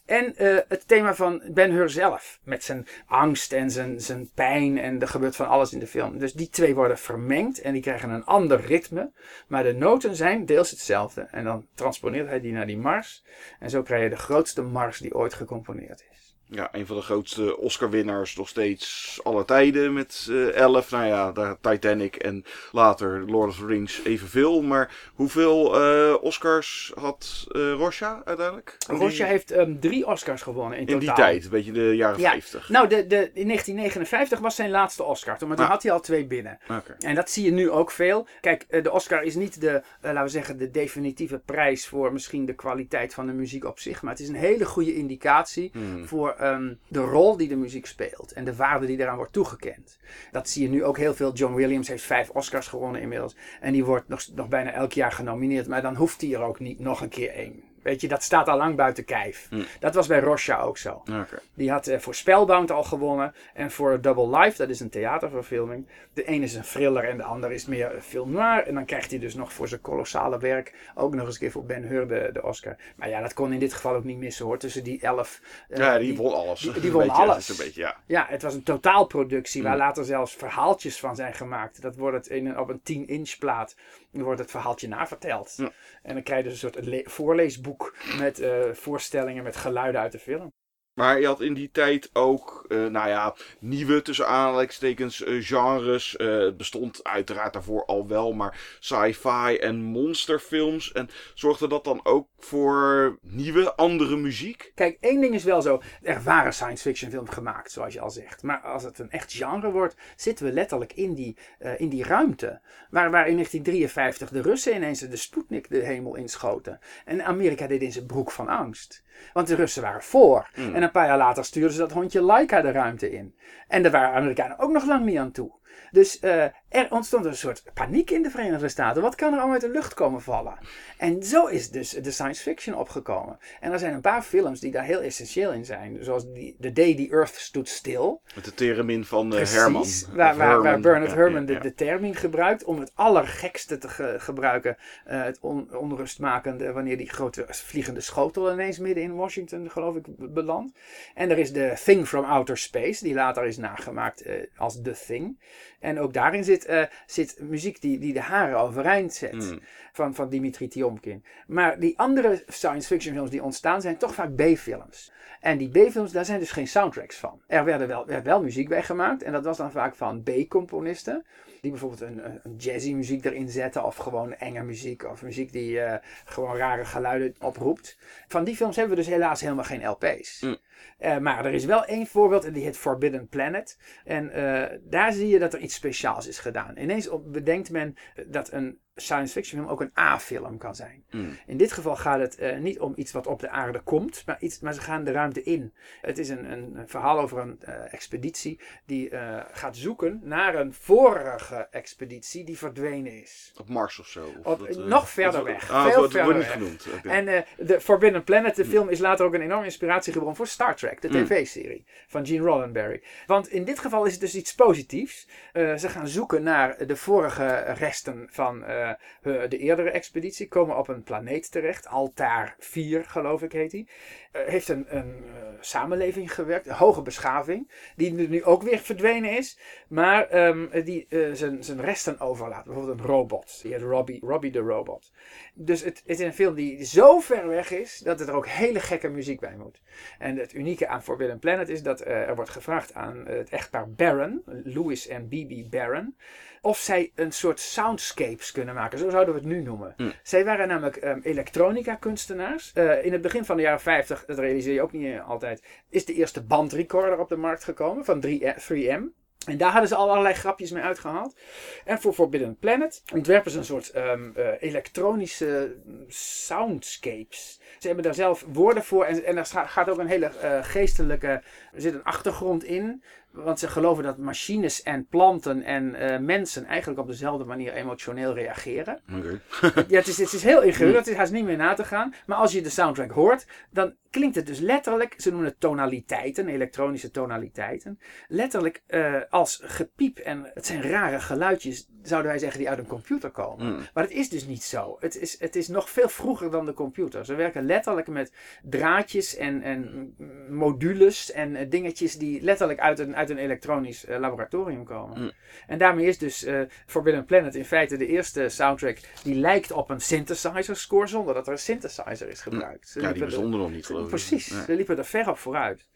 En eh, het thema van Ben-Hur zelf. Met zijn angst en zijn, zijn pijn. En er gebeurt van alles in de film. Dus die twee worden vermengd. En die krijgen een ander ritme. Maar de noten zijn deels hetzelfde. En dan transponeert hij die naar die mars. En zo krijg je de grootste mars die ooit gecomponeerd is. Ja, een van de grootste Oscar-winnaars nog steeds aller tijden met eh 11. Nou ja, daar Titanic en later Lord of the Rings evenveel. Maar hoeveel eh, Oscars had eh Rosja uiteindelijk? In die- Rosja heeft ehm, drie Oscars gewonnen in, In totaal. die tijd, een beetje de jaren Ja. 50. Nou, de, de, in 1959 was zijn laatste Oscar. Toen, maar toen Ah. had hij al twee binnen. Oké. En dat zie je nu ook veel. Kijk, de Oscar is niet de, eh, laten we zeggen, de definitieve prijs voor misschien de kwaliteit van de muziek op zich. Maar het is een hele goede indicatie Hmm. voor ehm, de rol die de muziek speelt. En de waarde die eraan wordt toegekend. Dat zie je nu ook heel veel. John Williams heeft vijf Oscars gewonnen inmiddels. En die wordt nog, nog bijna elk jaar genomineerd. Maar dan hoeft hij er ook niet nog een keer één. Weet je, dat staat al lang buiten kijf. Hmm. Dat was bij Rosja ook zo. Oké. Die had eh, voor Spellbound al gewonnen. En voor Double Life, dat is een theaterverfilming. De een is een thriller en de ander is meer film noir. En dan krijgt hij dus nog voor zijn kolossale werk ook nog eens een keer voor Ben Hur de, de Oscar. Maar ja, dat kon in dit geval ook niet missen hoor. Tussen die elf. eh, Ja, die, won alles. die- won beetje, alles. Een beetje, ja. Ja, het was een totaalproductie waar Mm. later zelfs verhaaltjes van zijn gemaakt. Dat wordt het in een, op een 10-inch plaat dan wordt het verhaaltje naverteld. Ja. En dan krijg je dus een soort le- voorleesboek met eh, voorstellingen met geluiden uit de film. Maar je had in die tijd ook, eh, nou ja, nieuwe tussen aanhalingstekens eh, genres. Eh, het bestond uiteraard daarvoor al wel, maar sci-fi en monsterfilms. En zorgde dat dan ook voor nieuwe, andere muziek? Kijk, één ding is wel zo. Er waren science fiction films gemaakt, zoals je al zegt. Maar als het een echt genre wordt, zitten we letterlijk in die, in die ruimte. Waar, waar in 1953 de Russen ineens de Sputnik de hemel inschoten. En Amerika deed in zijn broek van angst. Want de Russen waren voor. Hmm. En een paar jaar later stuurden ze dat hondje Laika de ruimte in. En daar waren Amerikanen ook nog lang niet aan toe. Dus eh, er ontstond een soort paniek in de Verenigde Staten. Wat kan er allemaal uit de lucht komen vallen? En zo is dus de science fiction opgekomen. En er zijn een paar films die daar heel essentieel in zijn. Zoals die, The Day the Earth Stood Still. Met de theremin van eh, Precies, Herman. Waar, Of waar, waar Herman. Bernard Ja, ja, de, ja. de termin gebruikt om het allergekste te ge- gebruiken. eh, het on, onrustmakende wanneer die grote vliegende schotel ineens midden in Washington geloof ik belandt. En er is de Thing from Outer Space die later is nagemaakt eh, als The Thing. En ook daarin zit, eh, zit muziek die, die de haren overeind zet. Hmm. Van, van Dimitri Tiomkin. Maar die andere science fiction films die ontstaan zijn toch vaak B-films. En die B-films, daar zijn dus geen soundtracks van. Er werden wel, werd wel muziek bij gemaakt. En dat was dan vaak van B-componisten. Die bijvoorbeeld een, een- jazzy muziek erin zetten. Of gewoon enge muziek. Of muziek die eh, gewoon rare geluiden oproept. Van die films hebben we dus helaas helemaal geen LP's. Mm. Eh, maar er is wel één voorbeeld en die heet Forbidden Planet. En eh, daar zie je dat er iets speciaals is gedaan. Ineens bedenkt men dat een science fiction film ook een A-film kan zijn. Mm. In dit geval gaat het eh, niet om iets wat op de aarde komt, maar, iets, maar ze gaan de ruimte in. Het is een, een, een verhaal over een eh, expeditie die eh, gaat zoeken naar een vorige expeditie die verdwenen is. Op Mars of zo. Of Op- dat, nog verder weg. Ah, Veel verder wordt niet weg. genoemd. En de Forbidden Planet, de film, is later ook een enorme inspratiegebron voor Star Trek, de Mm. tv-serie van Gene Roddenberry. Want in dit geval is het dus iets positiefs. Ze gaan zoeken naar de vorige resten van de eerdere expeditie, komen op een planeet terecht, Altaar 4 geloof ik heet die. Eh, heeft een, een eh, samenleving gewerkt, een hoge beschaving, die nu ook weer verdwenen is, maar ehm, die eh, zijn zijn resten overlaat. Bijvoorbeeld een robot, die heet Robbie, Robbie de Robot. Dus het, het is een film die zo ver weg is dat er ook hele gekke muziek bij moet. En het unieke aan Forbidden Planet is dat eh, er wordt gevraagd aan eh, het echtpaar Barron, Louis en Bibi Barron, of zij een soort soundscapes kunnen maken. Zo zouden we het nu noemen. Mm. Zij waren namelijk ehm, elektronica kunstenaars. Eh, in het begin van de jaren 50, dat realiseer je ook niet eh, altijd, is de eerste bandrecorder op de markt gekomen van 3, 3M. En daar hadden ze al allerlei grapjes mee uitgehaald. En voor Forbidden Planet ontwerpen ze een soort ehm, eh, elektronische soundscapes. Ze hebben daar zelf woorden voor. En, en er scha- gaat ook een hele eh, geestelijke. Er zit een achtergrond in. Want ze geloven dat machines en planten en eh, mensen eigenlijk op dezelfde manier emotioneel reageren. Oké. ja, het is, het is heel ingewikkeld, het is haast niet meer na te gaan. Maar als je de soundtrack hoort, dan klinkt het dus letterlijk, ze noemen het tonaliteiten, elektronische tonaliteiten. Letterlijk eh, als gepiep en het zijn rare geluidjes, zouden wij zeggen, die uit een computer komen. Mm. Maar het is dus niet zo. Het is, het is nog veel vroeger dan de computer. Ze werken letterlijk met draadjes en, en modules en eh, dingetjes die letterlijk uit een, uit een elektronisch eh, laboratorium komen. Mm. En daarmee is dus eh, Forbidden Planet in feite de eerste soundtrack die lijkt op een synthesizer score zonder dat er een synthesizer is gebruikt. Ze Ja, die er- bestonden nog niet, geloof ik. Precies, Ja. ze liepen er ver op vooruit.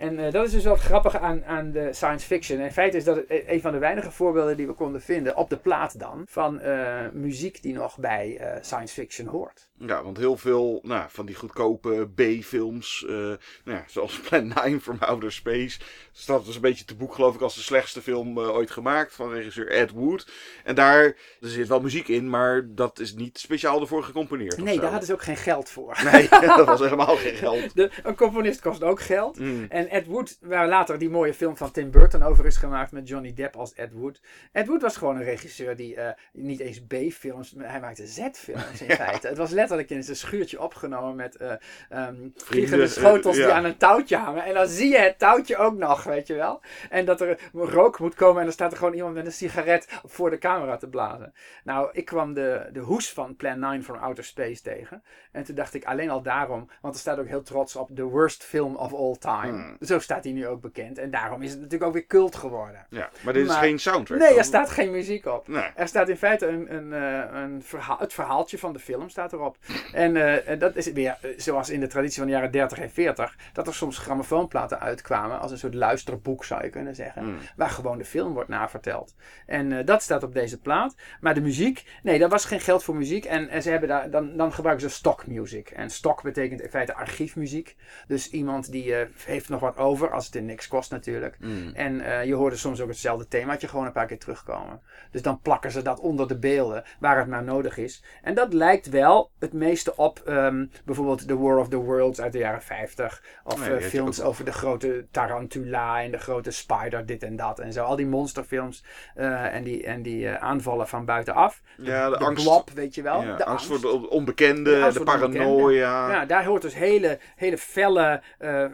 En eh, dat is dus wel het grappige aan, aan de science fiction. In feite is dat het e- een van de weinige voorbeelden die we konden vinden, op de plaat dan, van eh, muziek die nog bij eh, science fiction hoort. Ja, want heel veel nou, van die goedkope B-films, nou ja, zoals Plan 9 from Outer Space, staat dus een beetje te boek geloof ik als de slechtste film ooit gemaakt van regisseur Ed Wood. En daar er zit wel muziek in, maar dat is niet speciaal ervoor gecomponeerd. Nee, daar hadden ze ook geen geld voor. Nee, dat was helemaal geen geld. De, een componist kost ook geld. Mm. En Ed Wood, waar later die mooie film van Tim Burton over is gemaakt met Johnny Depp als Ed Wood. Ed Wood was gewoon een regisseur die eh, niet eens B-films, hij maakte Z-films in feite. Het was letterlijk in zijn schuurtje opgenomen met eh ehm vliegende eh, schotels die aan een touwtje hangen. En dan zie je het touwtje ook nog, weet je wel. En dat er rook moet komen en dan staat er gewoon iemand met een sigaret voor de camera te blazen. Nou, ik kwam de, de hoes van Plan 9 from Outer Space tegen. En toen dacht ik alleen al daarom, want er staat ook heel trots op The Worst Film of All Time. Hmm. Zo staat hij nu ook bekend. En daarom is het natuurlijk ook weer cult geworden. Ja, maar dit is Maar- geen soundtrack. Nee, er staat geen muziek op. Nee. Er staat in feite een, een, eh, een verhaal, het verhaaltje van de film staat erop. En eh, dat is weer eh, zoals in de traditie van de jaren 30 en 40, dat er soms grammofoonplaten uitkwamen als een soort luisterboek zou je kunnen zeggen. Mm. Waar gewoon de film wordt naverteld. En dat staat op deze plaat. Maar de muziek, nee, daar was geen geld voor muziek. En, en ze hebben daar, dan, dan gebruiken ze stock music. En stock betekent in feite archiefmuziek. Dus iemand die heeft nog wat over, als het in niks kost natuurlijk. Mm. En eh, je hoorde soms ook hetzelfde themaatje gewoon een paar keer terugkomen. Dus dan plakken ze dat onder de beelden waar het maar nodig is. En dat lijkt wel het meeste op ehm, bijvoorbeeld The War of the Worlds uit de jaren 50. Of Nee, eh, films ook. over de grote tarantula en de grote spider, dit en dat en zo. Al die monsterfilms eh, en die, en die aanvallen van buitenaf. Ja, de, de angst, blob, weet je wel. ja, de angst, angst. voor de onbekende, De paranoia. Ja, daar hoort dus hele, hele felle, eh,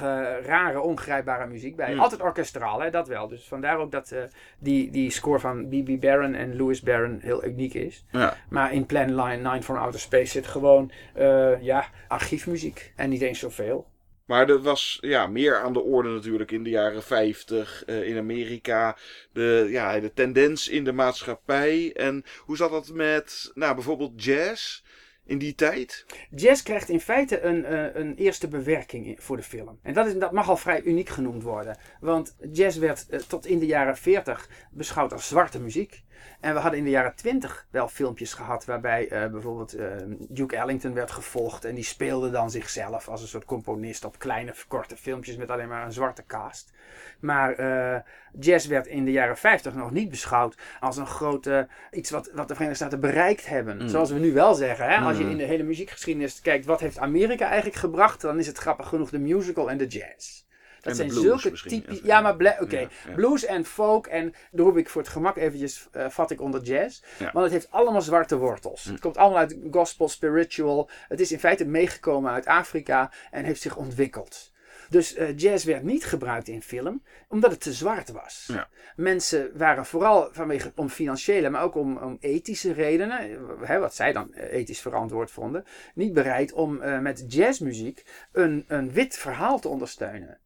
rare, ongrijpbare muziek bij. Hmm. Altijd orkestraal, hè, dat wel. Dus vandaar ook dat eh, die, die score van B.B. Barron en Louis Barron heel uniek is. Ja. Maar in Plan Line 9 from Outer Space zit gewoon eh, ja, archiefmuziek. En niet eens zoveel. Maar er was ja, meer aan de orde natuurlijk in de jaren 50 eh, in Amerika. De, ja, de tendens in de maatschappij. En hoe zat dat met nou, bijvoorbeeld jazz in die tijd? Jazz krijgt in feite een, eh, een eerste bewerking in- voor de film. En dat, is, dat mag al vrij uniek genoemd worden. Want jazz werd eh, tot in de jaren 40 beschouwd als zwarte muziek. En we hadden in de jaren 20 wel filmpjes gehad waarbij eh, bijvoorbeeld eh, Duke Ellington werd gevolgd. En die speelde dan zichzelf als een soort componist op kleine korte filmpjes met alleen maar een zwarte cast. Maar eh, jazz werd in de jaren 50 nog niet beschouwd als een grote iets wat, wat de Verenigde Staten bereikt hebben. Mm. Zoals we nu wel zeggen. Hè? Als je Mm. in de hele muziekgeschiedenis kijkt, wat heeft Amerika eigenlijk gebracht? Dan is het grappig genoeg de musical en de jazz. Dat zijn zulke misschien. typisch. Ja, maar oké. Blues en folk en daar roep ik voor het gemak eventjes, eh, vat ik onder jazz. Ja. Want het heeft allemaal zwarte wortels. Hm. Het komt allemaal uit gospel, spiritual. Het is in feite meegekomen uit Afrika en heeft zich ontwikkeld. Dus eh, jazz werd niet gebruikt in film, omdat het te zwart was. Ja. Mensen waren vooral vanwege om financiële, maar ook om, om ethische redenen, eh, hè, wat zij dan ethisch verantwoord vonden, niet bereid om met jazzmuziek een, een wit verhaal te ondersteunen.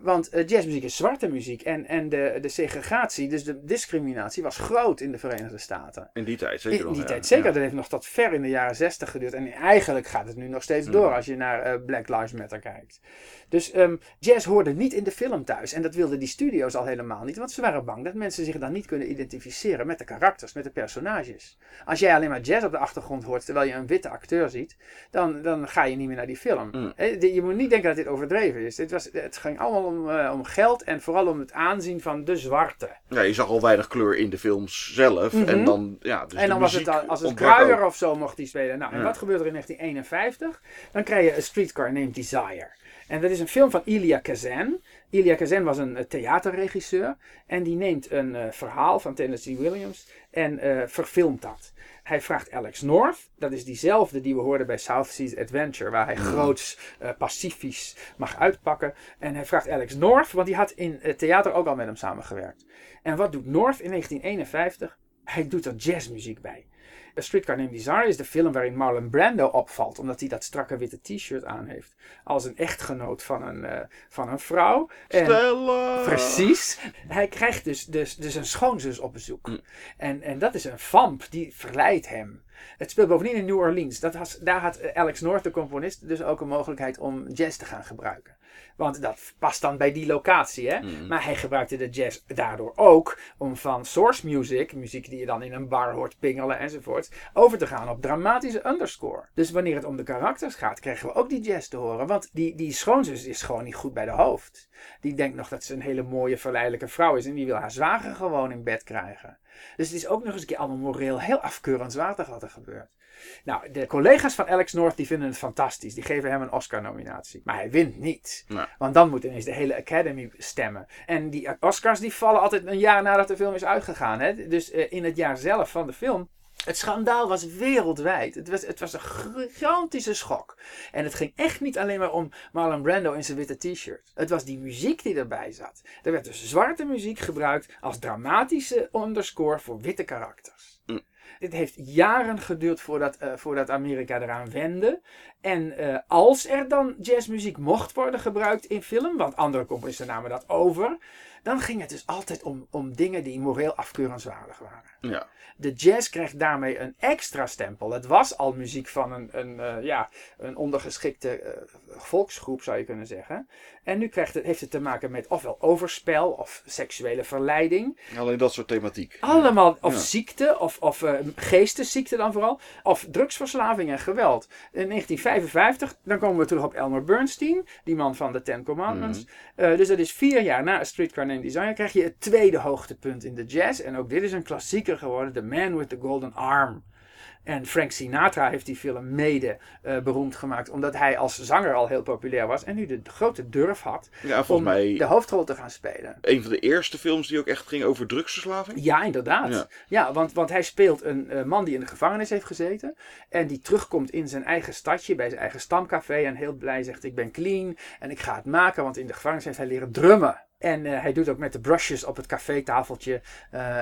Want eh, jazzmuziek is zwarte muziek en, en de, de segregatie, dus de discriminatie, was groot in de Verenigde Staten. In die tijd zeker In nog, die tijd zeker, dat heeft nog tot ver in de jaren 60 geduurd. En eigenlijk gaat het nu nog steeds door Mm. als je naar eh, Black Lives Matter kijkt. Dus ehm, jazz hoorde niet in de film thuis. En dat wilden die studio's al helemaal niet. Want ze waren bang dat mensen zich dan niet kunnen identificeren met de karakters, met de personages. Als jij alleen maar jazz op de achtergrond hoort terwijl je een witte acteur ziet, dan, dan ga je niet meer naar die film. Mm. Die- je moet niet denken dat dit overdreven is. Dit was, het ging allemaal om, eh, om geld en vooral om het aanzien van de zwarte. Ja, je zag al weinig kleur in de films zelf. Mhm. En dan, ja, dus en dan was het al- als het kruier of zo mocht hij spelen. Nou, en Ja. wat gebeurt er in 1951? Dan krijg je A Streetcar Named Desire. En dat is een film van Elia Kazan. Elia Kazan was een eh, theaterregisseur. En die neemt een eh, verhaal van Tennessee Williams en eh, verfilmt dat. Hij vraagt Alex North, dat is diezelfde die we hoorden bij South Seas Adventure, waar hij groots pacifisch mag uitpakken. En hij vraagt Alex North, want die had in het theater ook al met hem samengewerkt. En wat doet North in 1951? Hij doet er jazzmuziek bij. A Streetcar Named Desire is de film waarin Marlon Brando opvalt, omdat hij dat strakke witte t-shirt aan heeft. Als een echtgenoot van een, eh, van een vrouw. En- Stella! Precies. Hij krijgt dus, dus, dus een schoonzus op bezoek. Mm. En, en dat is een vamp, die verleidt hem. Het speelt bovendien in New Orleans. Dat has, daar had Alex North, de componist, dus ook een mogelijkheid om jazz te gaan gebruiken. Want dat past dan bij die locatie. Hè? Mm. Maar hij gebruikte de jazz daardoor ook om van source music, muziek die je dan in een bar hoort pingelen enzovoort, over te gaan op dramatische underscore. Dus wanneer het om de karakters gaat, krijgen we ook die jazz te horen. Want die, die schoonzus is gewoon niet goed bij de hoofd. Die denkt nog dat ze een hele mooie, verleidelijke vrouw is en die wil haar zwager gewoon in bed krijgen. Dus het is ook nog eens een keer allemaal moreel heel afkeurenswaardig wat er gebeurt. Nou, de collega's van Alex North die vinden het fantastisch. Die geven hem een Oscar-nominatie. Maar hij wint niet. Want dan moet ineens de hele Academy stemmen. En die Oscars die vallen altijd een jaar nadat de film is uitgegaan. Hè? Dus eh, in het jaar zelf van de film. Het schandaal was wereldwijd. Het was, het was een gigantische schok. En het ging echt niet alleen maar om Marlon Brando in zijn witte t-shirt. Het was die muziek die erbij zat. Er werd dus zwarte muziek gebruikt als dramatische underscore voor witte karakters. Dit heeft jaren geduurd voordat, eh, voordat Amerika eraan wende. En eh, als er dan jazzmuziek mocht worden gebruikt in film, want andere componisten namen dat over, dan ging het dus altijd om, om dingen die moreel afkeurenswaardig waren. Ja. De jazz krijgt daarmee een extra stempel. Het was al muziek van een, een, eh, ja, een ondergeschikte eh, volksgroep, zou je kunnen zeggen. En nu krijgt het, heeft het te maken met ofwel overspel of seksuele verleiding. Alleen dat soort thematiek. Allemaal, of Ja. ziekte, of, of eh, geestesziekte dan vooral. Of drugsverslaving en geweld. In 1955, dan komen we terug op Elmer Bernstein, die man van de Ten Commandments. Eh, dus dat is vier jaar na A Streetcar Named Desire, krijg je het tweede hoogtepunt in de jazz. En ook dit is een klassieker geworden, The Man with the Golden Arm. En Frank Sinatra heeft die film mede eh, beroemd gemaakt, omdat hij als zanger al heel populair was. En nu de grote durf had Ja, om mij de hoofdrol te gaan spelen. een van de eerste films die ook echt ging over drugsverslaving. Ja, inderdaad. Ja. Ja, want, want hij speelt een eh, man die in de gevangenis heeft gezeten. En die terugkomt in zijn eigen stadje, bij zijn eigen stamcafé. En heel blij zegt: Ik ben clean en ik ga het maken. Want in de gevangenis heeft hij leren drummen. En eh, hij doet ook met de brushes op het cafétafeltje.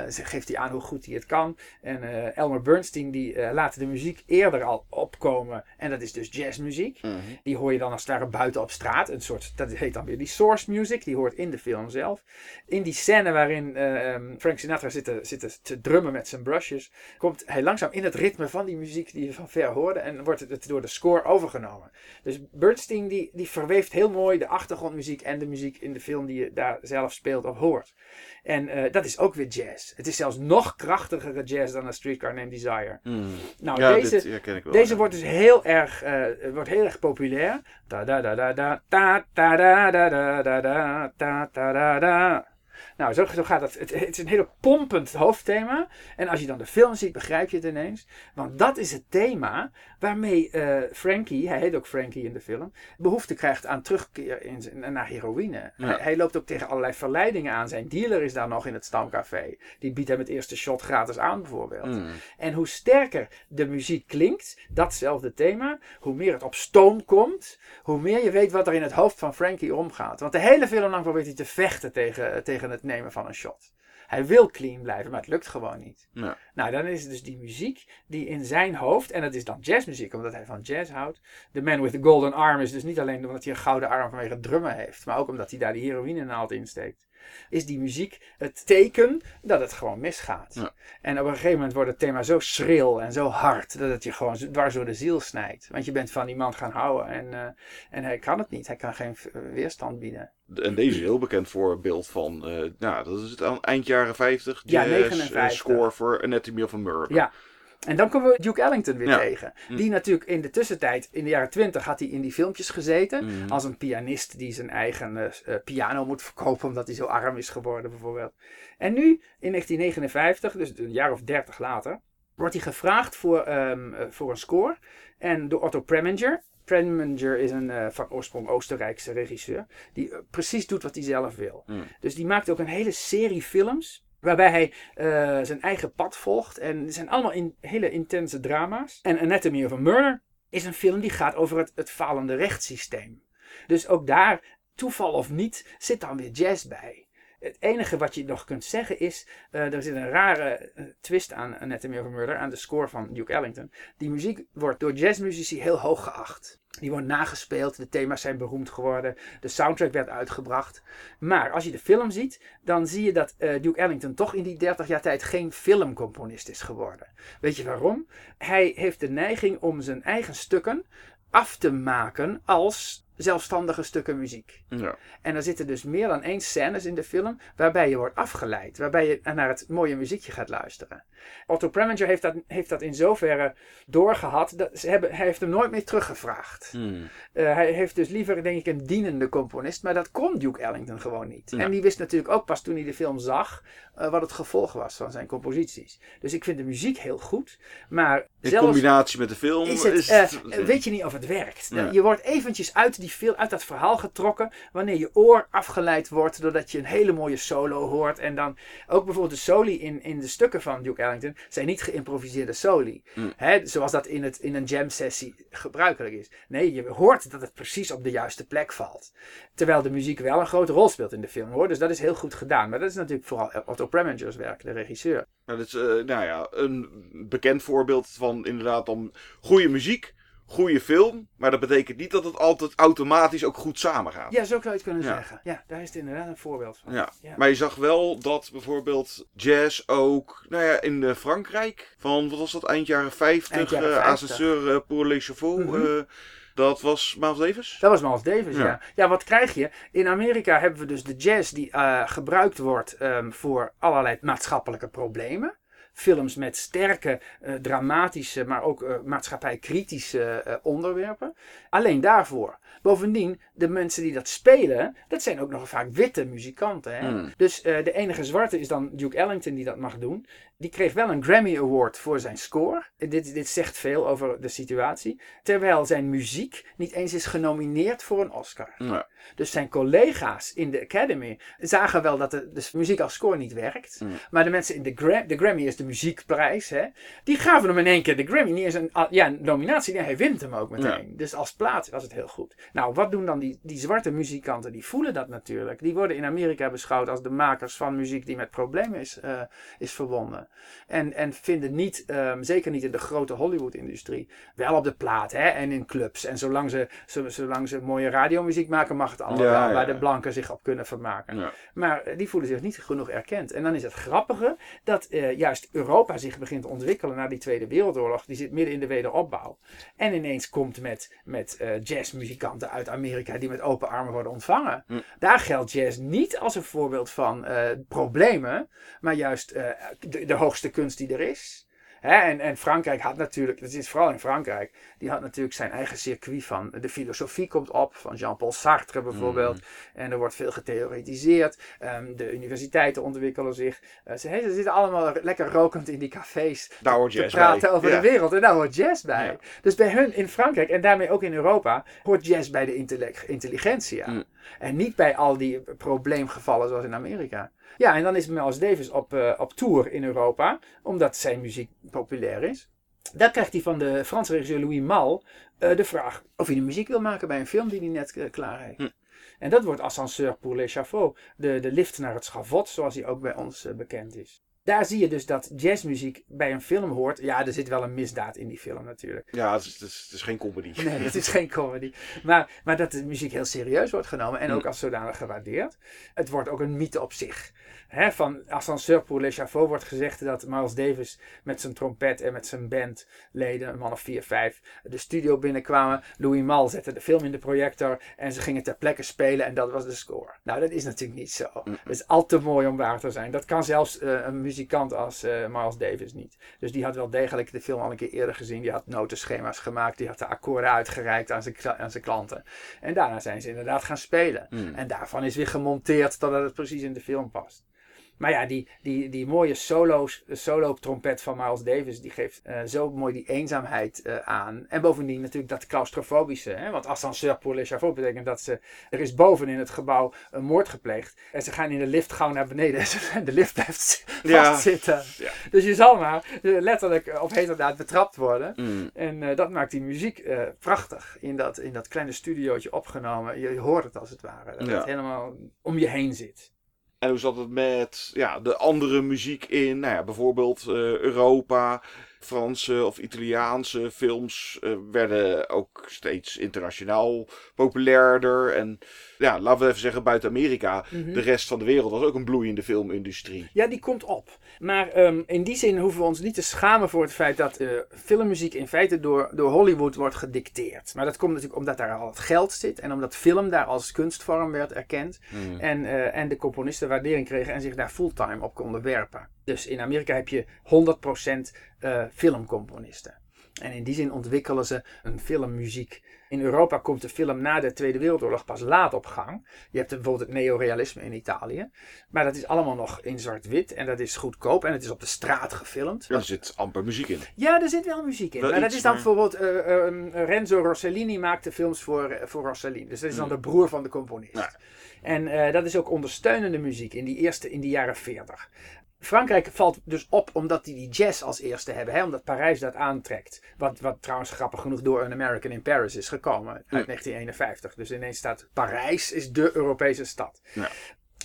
ze- geeft hij aan hoe goed hij het kan. En eh, Elmer Bernstein die laat de muziek eerder al opkomen. En dat is dus jazzmuziek. Mhm. Die hoor je dan als het ware buiten op straat. Een soort, dat heet dan weer die source music. Die hoort in de film zelf. In die scène waarin eh, ehm, Frank Sinatra zit te, zit te drummen met zijn brushes. Komt hij langzaam in het ritme van die muziek die je van ver hoorde. En wordt het door de score overgenomen. Dus Bernstein die, die verweeft heel mooi de achtergrondmuziek en de muziek in de film die je daar zelf speelt of hoort. En eh, dat is ook weer jazz. Het is zelfs nog krachtigere jazz dan A Streetcar Named Desire. Mhm. Nou, ja, deze, dit ja, ken ik wel. deze ja. wordt dus heel erg, eh, wordt heel erg populair. Ta da da da da ta ta da da da da da ta ta da da. Nou, zo, zo gaat het. het. Het is een heel pompend hoofdthema. En als je dan de film ziet, begrijp je het ineens. Want dat is het thema waarmee eh, Frankie, hij heet ook Frankie in de film, behoefte krijgt aan terugkeer in naar heroïne. Ja. Hij, hij loopt ook tegen allerlei verleidingen aan. Zijn dealer is daar nog in het stamcafé. Die biedt hem het eerste shot gratis aan, bijvoorbeeld. Mhm. En hoe sterker de muziek klinkt, datzelfde thema, hoe meer het op stoom komt, hoe meer je weet wat er in het hoofd van Frankie omgaat. Want de hele film lang probeert hij te vechten tegen, tegen het nemen van een shot. Hij wil clean blijven, maar het lukt gewoon niet. Ja. Nou, dan is het dus die muziek die in zijn hoofd, en dat is dan jazzmuziek, omdat hij van jazz houdt. The Man with the Golden Arm is dus niet alleen omdat hij een gouden arm vanwege drummen heeft, maar ook omdat hij daar die heroïne naald insteekt. Is die muziek het teken dat het gewoon misgaat. Ja. En op een gegeven moment wordt het thema zo schril en zo hard dat het je gewoon dwars door de ziel snijdt. Want je bent van die man gaan houden en, eh, en hij kan het niet. Hij kan geen weerstand bieden. En deze is heel bekend voorbeeld van, eh, nou, dat is het eind jaren 50. Ja, jazz, 59. score voor Anatomy of a Murder. Ja. En dan komen we Duke Ellington weer Ja. tegen. Hm. Die natuurlijk in de tussentijd, in de jaren twintig, had hij in die filmpjes gezeten. Mhm. Als een pianist die zijn eigen eh, eh, piano moet verkopen omdat hij zo arm is geworden bijvoorbeeld. En nu, in 1959, dus een jaar of dertig later, wordt hij gevraagd voor, ehm, eh, voor een score. En door Otto Preminger. Preminger is een van oorsprong Oostenrijkse regisseur. Die precies doet wat hij zelf wil. Mm. Dus die maakt ook een hele serie films. Waarbij hij eh, zijn eigen pad volgt. En het zijn allemaal in, hele intense drama's. En Anatomy of a Murder is een film die gaat over het, het falende rechtssysteem. Dus ook daar, toeval of niet, zit dan weer jazz bij. Het enige wat je nog kunt zeggen is, eh, er zit een rare eh, twist aan Anatomy of a Murder, aan de score van Duke Ellington. Die muziek wordt door jazzmuzici heel hoog geacht. Die wordt nagespeeld, de thema's zijn beroemd geworden, de soundtrack werd uitgebracht. Maar als je de film ziet, dan zie je dat eh, Duke Ellington toch in die 30 jaar tijd geen filmcomponist is geworden. Weet je waarom? Hij heeft de neiging om zijn eigen stukken af te maken als zelfstandige stukken muziek. Ja. En er zitten dus meer dan één scènes in de film waarbij je wordt afgeleid. Waarbij je naar het mooie muziekje gaat luisteren. Otto Preminger heeft dat, heeft dat in zoverre doorgehad. Dat ze hebben, hij heeft hem nooit meer teruggevraagd. Hmm. Eh, hij heeft dus liever, denk ik, een dienende componist. Maar dat kon Duke Ellington gewoon niet. Ja. En die wist natuurlijk ook pas toen hij de film zag. eh, wat het gevolg was van zijn composities. Dus ik vind de muziek heel goed. Maar In zelfs combinatie met de film is het, eh, weet je niet of het werkt. Je wordt eventjes uit, die fil- uit dat verhaal getrokken wanneer je oor afgeleid wordt doordat je een hele mooie solo hoort. En dan ook bijvoorbeeld de soli in, in de stukken van Duke Ellington zijn niet geïmproviseerde soli. Mm. Hè, zoals dat in, het, in een jam sessie gebruikelijk is. Nee, je hoort dat het precies op de juiste plek valt. Terwijl de muziek wel een grote rol speelt in de film hoor. Dus dat is heel goed gedaan. Maar dat is natuurlijk vooral Otto Preminger's werk, de regisseur. Nou, dat is, eh, nou ja, een bekend voorbeeld van inderdaad om goede muziek, goede film. Maar dat betekent niet dat het altijd automatisch ook goed samengaat. Ja, zo zou je het kunnen Ja. zeggen. Ja, daar is het inderdaad een voorbeeld van. Ja. Ja. maar je zag wel dat bijvoorbeeld jazz ook, nou ja, in eh, Frankrijk, van wat was dat, eind jaren 50, Eind jaren eh, 50. Ascenseur eh, pour les chevaux, Mhm. dat was Miles Davis. Dat was Miles Davis, ja. Ja. ja. wat krijg je? In Amerika hebben we dus de jazz die gebruikt wordt ehm, voor allerlei maatschappelijke problemen. Films met sterke, eh, dramatische, maar ook eh, maatschappijkritische eh, onderwerpen. Alleen daarvoor. Bovendien, de mensen die dat spelen, dat zijn ook nog vaak witte muzikanten. Hè? Hmm. Dus eh, de enige zwarte is dan Duke Ellington die dat mag doen. Die kreeg wel een Grammy Award voor zijn score. Dit, dit zegt veel over de situatie. Terwijl zijn muziek niet eens is genomineerd voor een Oscar. Dus zijn collega's in de Academy zagen wel dat de, de muziek als score niet werkt. Mm. Maar de mensen in de, Gra de Grammy is de muziekprijs. Hè, die gaven hem in één keer de Grammy. Niet eens een ah, ja, een nominatie. Nee, hij wint hem ook meteen. Dus als plaat was het heel goed. Nou, wat doen dan die, die zwarte muzikanten? Die voelen dat natuurlijk. Die worden in Amerika beschouwd als de makers van muziek die met problemen is, eh, is verbonden. En, en vinden niet, ehm, zeker niet in de grote Hollywood-industrie, wel op de plaat hè, en in clubs. En zolang ze, zo- zolang ze mooie radiomuziek maken, mag het allemaal Ja, waar ja. de blanken zich op kunnen vermaken. Ja. Maar eh, die voelen zich niet genoeg erkend. En dan is het grappige dat eh, juist Europa zich begint te ontwikkelen na die Tweede Wereldoorlog. Die zit midden in de wederopbouw. En ineens komt met, met jazzmuzikanten uit Amerika die met open armen worden ontvangen. Hm. Daar geldt jazz niet als een voorbeeld van eh, problemen, maar juist eh, de, de hoogste kunst die er is. Hè, en, en Frankrijk had natuurlijk, het is vooral in Frankrijk, die had natuurlijk zijn eigen circuit van. De filosofie komt op, van Jean-Paul Sartre bijvoorbeeld. En er wordt veel getheoretiseerd. Ehm, de universiteiten ontwikkelen zich. Eh, ze, ze zitten allemaal lekker rokend in die cafés Daar hoort te praten bij. over Ja. de wereld. En daar hoort jazz bij. Ja. Dus bij hun in Frankrijk en daarmee ook in Europa hoort jazz bij de intellect, intelligentia. Mm. En niet bij al die probleemgevallen zoals in Amerika. Ja, en dan is Miles Davis op, eh, op tour in Europa, omdat zijn muziek populair is. Dan krijgt hij van de Franse regisseur Louis Mal eh, de vraag of hij de muziek wil maken bij een film die hij net eh, klaar heeft. Hm. En dat wordt Ascenseur pour l'échafaud, de, de lift naar het schavot, zoals hij ook bij ons bekend is. Daar zie je dus dat jazzmuziek bij een film hoort. Ja, er zit wel een misdaad in die film natuurlijk. Ja, het is, het is, het is geen comedy. Nee, het is geen comedy. Maar, maar dat de muziek heel serieus wordt genomen en ook Mm. als zodanig gewaardeerd. Het wordt ook een mythe op zich. Hè, van Ascenseur pour l'échafaud wordt gezegd dat Miles Davis met zijn trompet en met zijn bandleden, een man of vier, vijf, de studio binnenkwamen. Louis Mal zette de film in de projector en ze gingen ter plekke spelen en dat was de score. Nou, dat is natuurlijk niet zo. Mm. Dat is al te mooi om waar te zijn. Dat kan zelfs eh, een muzikant als eh, Miles Davis niet. Dus die had wel degelijk de film al een keer eerder gezien. Die had notenschema's gemaakt. Die had de akkoorden uitgereikt aan zijn, aan zijn klanten. En daarna zijn ze inderdaad gaan spelen. Hmm. En daarvan is weer gemonteerd totdat het precies in de film past. Maar ja, die, die, die mooie solo's, solo trompet van Miles Davis, die geeft eh, zo mooi die eenzaamheid eh, aan. En bovendien natuurlijk dat claustrofobische. Hè? Want ascenseur pour les betekent dat ze, er is boven in het gebouw een moord gepleegd. En ze gaan in de lift gauw naar beneden en de lift blijft Ja. vastzitten. Ja. Dus je zal maar eh, letterlijk of heterdaad betrapt worden. Mm. En dat maakt die muziek prachtig. In dat, in dat kleine studiootje opgenomen. Je, je hoort het als het ware. Dat Ja. het helemaal om je heen zit. En hoe zat het met ja, de andere muziek in, nou ja, bijvoorbeeld eh, Europa, Franse of Italiaanse films eh, werden ook steeds internationaal populairder. En ja, laten we even zeggen, buiten Amerika, Mhm. de rest van de wereld was ook een bloeiende filmindustrie. Ja, die komt op. Maar ehm, in die zin hoeven we ons niet te schamen voor het feit dat eh, filmmuziek in feite door, door Hollywood wordt gedicteerd. Maar dat komt natuurlijk omdat daar al het geld zit en omdat film daar als kunstvorm werd erkend. Hmm. En, eh, en de componisten waardering kregen en zich daar fulltime op konden werpen. Dus in Amerika heb je 100% eh, filmcomponisten. En in die zin ontwikkelen ze een filmmuziek. In Europa komt de film na de Tweede Wereldoorlog pas laat op gang. Je hebt bijvoorbeeld het neorealisme in Italië. Maar dat is allemaal nog in zwart-wit en dat is goedkoop en het is op de straat gefilmd. Er zit amper muziek in. Ja, er zit wel muziek in. Wel maar dat is dan maar- bijvoorbeeld eh, eh, Renzo Rossellini maakte films voor, eh, voor Rossellini. Dus dat is dan de broer van de componist. Ja. En eh, dat is ook ondersteunende muziek in die eerste, in die jaren 40. Frankrijk valt dus op omdat die die jazz als eerste hebben. Hè? Omdat Parijs dat aantrekt. Wat, wat trouwens grappig genoeg door An American in Paris is gekomen. Uit 1951. Dus ineens staat Parijs is de Europese stad. Ja.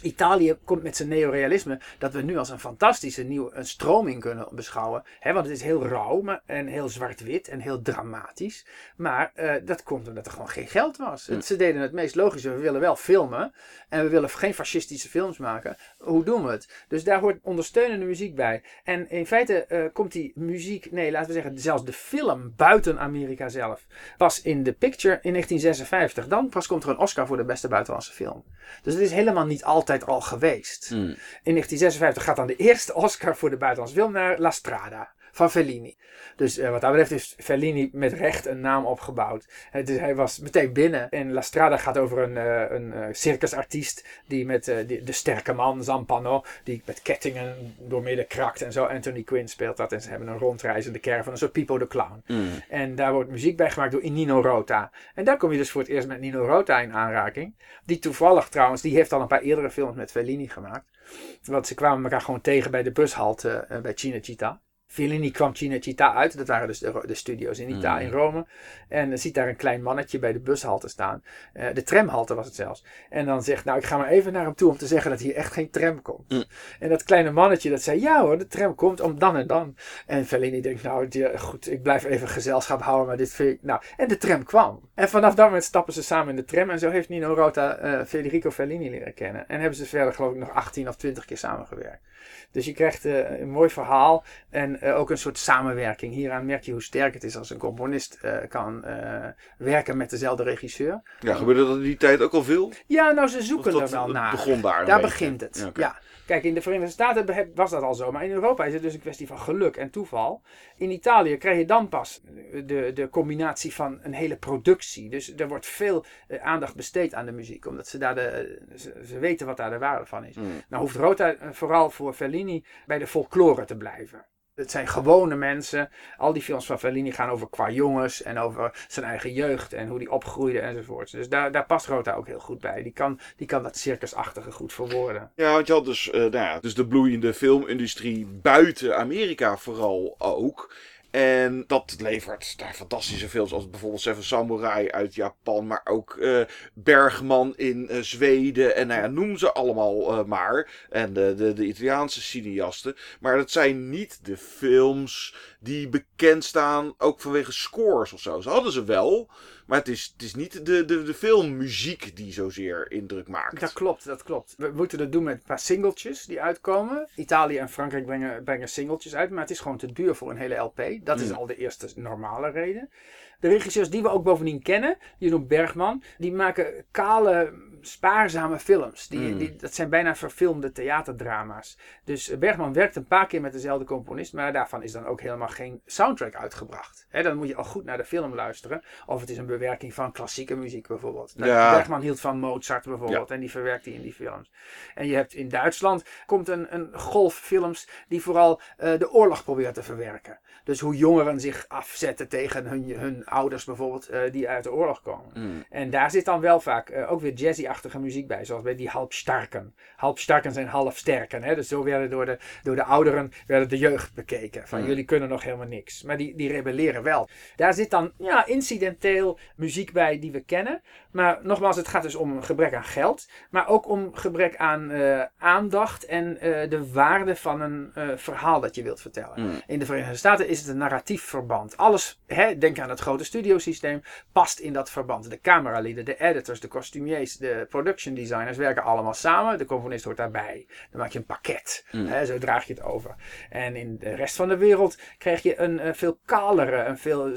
Italië komt met zijn neorealisme dat we nu als een fantastische nieuwe een stroming kunnen beschouwen. Hè, want het is heel rauw maar, en heel zwart-wit en heel dramatisch. Maar eh, dat komt omdat er gewoon geen geld was. Ze deden het meest logische. We willen wel filmen en we willen geen fascistische films maken. Hoe doen we het? Dus daar hoort ondersteunende muziek bij. En in feite eh, komt die muziek, nee laten we zeggen zelfs de film buiten Amerika zelf. Pas in The Picture in 1956. Dan pas komt er een Oscar voor de beste buitenlandse film. Dus het is helemaal niet altijd al geweest. Hmm. In 1956 gaat dan de eerste Oscar voor de buitenlandse film naar La Strada van Fellini. Dus eh, wat dat betreft heeft Fellini met recht een naam opgebouwd. Dus hij was meteen binnen. En La Strada gaat over een, eh, een eh, circusartiest die met die- de sterke man, Zampano, die met kettingen doormidden krakt en zo. Anthony Quinn speelt dat en ze hebben een rondreizende caravan, een soort Pipo de Clown. Hmm. En daar wordt muziek bij gemaakt door Nino Rota. En daar kom je dus voor het eerst met Nino Rota in aanraking. Die toevallig trouwens, die heeft al een paar eerdere films met Fellini gemaakt. Want ze kwamen elkaar gewoon tegen bij de bushalte bij Cinecittà. Fellini kwam Cinecittà uit, dat waren dus de, de studio's in Italië, in Rome. En ziet daar een klein mannetje bij de bushalte staan. Eh, de tramhalte was het zelfs. En dan zegt, nou ik ga maar even naar hem toe om te zeggen dat hier echt geen tram komt. Mm. En dat kleine mannetje dat zei, ja hoor, de tram komt om dan en dan. En Fellini denkt, nou die- goed, ik blijf even gezelschap houden, maar dit vind ik... Nou, en de tram kwam. En vanaf dat moment stappen ze samen in de tram. En zo heeft Nino Rota eh, Federico Fellini leren kennen. En hebben ze verder geloof ik nog 18 of 20 keer samengewerkt. Dus je krijgt eh, een mooi verhaal en eh, ook een soort samenwerking. Hieraan merk je hoe sterk het is als een componist eh, kan werken met dezelfde regisseur. Ja, gebeurde dat in die tijd ook al veel? Ja, nou ze zoeken er wel het naar. begon daar Daar begint het. Ja. Kijk, in de Verenigde Staten was dat al zo, maar in Europa is het dus een kwestie van geluk en toeval. In Italië krijg je dan pas de, de combinatie van een hele productie. Dus er wordt veel eh, aandacht besteed aan de muziek, omdat ze daar de, ze, ze weten wat daar de waarde van is. Hmm. Nou hoeft Rota eh, vooral voor Fellini bij de folklore te blijven. Het zijn gewone mensen. Al die films van Fellini gaan over qua jongens en over zijn eigen jeugd en hoe die opgroeide enzovoort. Dus daar, daar past Rota ook heel goed bij. Die kan, die kan dat circusachtige goed verwoorden. Ja, want je had dus, eh, nou ja, dus de bloeiende filmindustrie buiten Amerika vooral ook. En dat levert daar fantastische films als bijvoorbeeld Seven Samurai uit Japan, maar ook eh, Bergman in eh, Zweden en nou ja, noem ze allemaal eh, maar. En de, de, de Italiaanse cineasten. Maar dat zijn niet de films die bekend staan ook vanwege scores of zo. Ze hadden ze wel, maar het is, het is niet de, de, de filmmuziek die zozeer indruk maakt. Dat klopt, dat klopt. We moeten dat doen met een paar singeltjes die uitkomen. Italië en Frankrijk brengen, brengen singeltjes uit, maar het is gewoon te duur voor een hele LP. Dat is Mm. al de eerste normale reden. De regisseurs die we ook bovendien kennen, Jeroen Bergman, die maken kale, spaarzame films. Die, Mm. die, dat zijn bijna verfilmde theaterdrama's. Dus Bergman werkt een paar keer met dezelfde componist, maar daarvan is dan ook helemaal geen soundtrack uitgebracht. Dan moet je al goed naar de film luisteren. Of het is een bewerking van klassieke muziek bijvoorbeeld. Nou, Ja. Bergman hield van Mozart bijvoorbeeld en die verwerkt die in die films. En je hebt in Duitsland komt een, een golf films die vooral eh, de oorlog proberen te verwerken. Dus hoe jongeren zich afzetten tegen hun, hun ouders bijvoorbeeld eh, die uit de oorlog komen. Mm. En daar zit dan wel vaak eh, ook weer jazzy-achtige muziek bij, zoals bij die halfstarken. Halfstarken zijn halfsterken. Hè? Dus zo werden door de, door de ouderen werden de jeugd bekeken. Van Mm. jullie kunnen nog helemaal niks. Maar die, die rebelleren wel. Daar zit dan ja, incidenteel muziek bij die we kennen. Maar nogmaals, het gaat dus om een gebrek aan geld. Maar ook om gebrek aan eh, aandacht en eh, de waarde van een eh, verhaal dat je wilt vertellen. Mm. In de Verenigde Staten is het een narratief verband. Alles, hè, denk aan het grote studiosysteem, past in dat verband. De cameralieden, de editors, de kostumiers, de production designers werken allemaal samen. De componist hoort daarbij. Dan maak je een pakket. Mm. Hè, zo draag je het over. En in de rest van de wereld krijg je een eh, veel kalere, een veel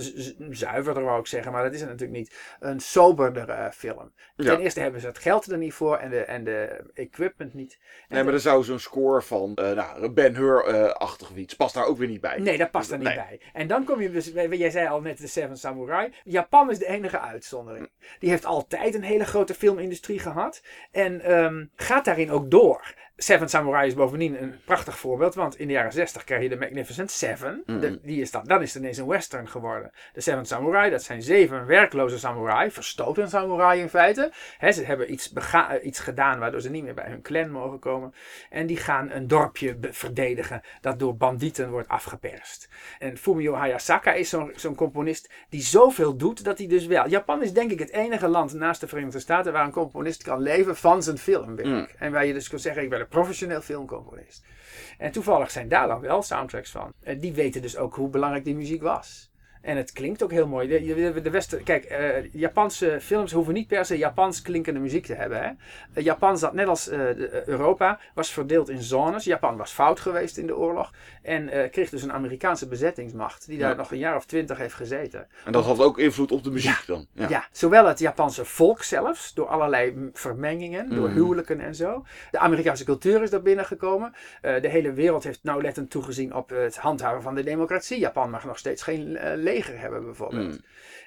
zuiverder wou ik zeggen, maar dat is het natuurlijk niet. Een soberdere eh, film. Ja. Ten eerste hebben ze het geld er niet voor en de, en de equipment niet. En Nee, maar er zou zo'n score van eh nou, Ben Hur-achtig of iets, past daar ook weer niet bij. Nee, dat past er niet Nee. bij. En dan kom je dus, jij zei al net de Seven Samurai. Japan is de enige uitzondering. Die heeft altijd een hele grote filmindustrie gehad. En ehm, gaat daarin ook door. Seven Samurai is bovendien een prachtig voorbeeld. Want in de jaren 60 krijg je de Magnificent Seven. De- die is dan, dan is het ineens een western geworden. De Seven Samurai, dat zijn zeven werkloze samurai. Verstoten samurai in feite. Hè, ze hebben iets, eh, iets gedaan waardoor ze niet meer bij hun clan mogen komen. En die gaan een dorpje verdedigen dat door bandieten wordt afgeperst. En Fumio Hayasaka is zo'n zo'n componist die zoveel doet dat hij dus wel... Japan is denk ik het enige land naast de Verenigde Staten waar een componist kan leven van zijn filmwerk. Mm. En waar je dus kan zeggen, ik ben een professioneel filmcomponist. En toevallig zijn daar dan wel soundtracks van. Die weten dus ook hoe belangrijk die muziek was. En het klinkt ook heel mooi. De, de, de Westen, kijk, eh, Japanse films hoeven niet per se Japans klinkende muziek te hebben. Hè? Eh, Japan zat net als eh, Europa, was verdeeld in zones. Japan was fout geweest in de oorlog. En eh, kreeg dus een Amerikaanse bezettingsmacht. Die daar Ja. nog een jaar of twintig heeft gezeten. En dat had ook invloed op de muziek dan. Ja. Ja. zowel het Japanse volk zelfs, door allerlei vermengingen, door Mhm. huwelijken en zo. De Amerikaanse cultuur is daar binnengekomen. Eh, de hele wereld heeft nauwlettend toegezien op het handhaven van de democratie. Japan mag nog steeds geen eh, leger hebben bijvoorbeeld. Mm.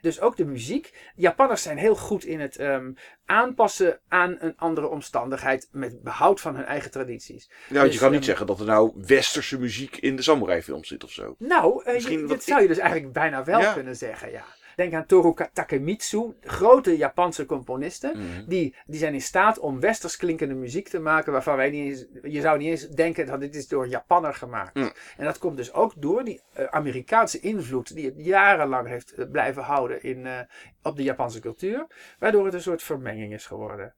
Dus ook de muziek. Japanners zijn heel goed in het ehm, aanpassen aan een andere omstandigheid met behoud van hun eigen tradities. Want je Dus, kan niet ehm, zeggen dat er nou westerse muziek in de samurai films zit of zo. Nou, eh, Misschien je- wat dit zou je dus eigenlijk bijna wel Ja. kunnen zeggen, ja. Denk aan Toru Takemitsu, grote Japanse componisten. Mhm. Die, die zijn in staat om westers klinkende muziek te maken waarvan wij niet eens, je zou niet eens denken dat dit is door een Japanner gemaakt. Mm. En dat komt dus ook door die eh, Amerikaanse invloed die het jarenlang heeft eh, blijven houden in, eh, op de Japanse cultuur. Waardoor het een soort vermenging is geworden.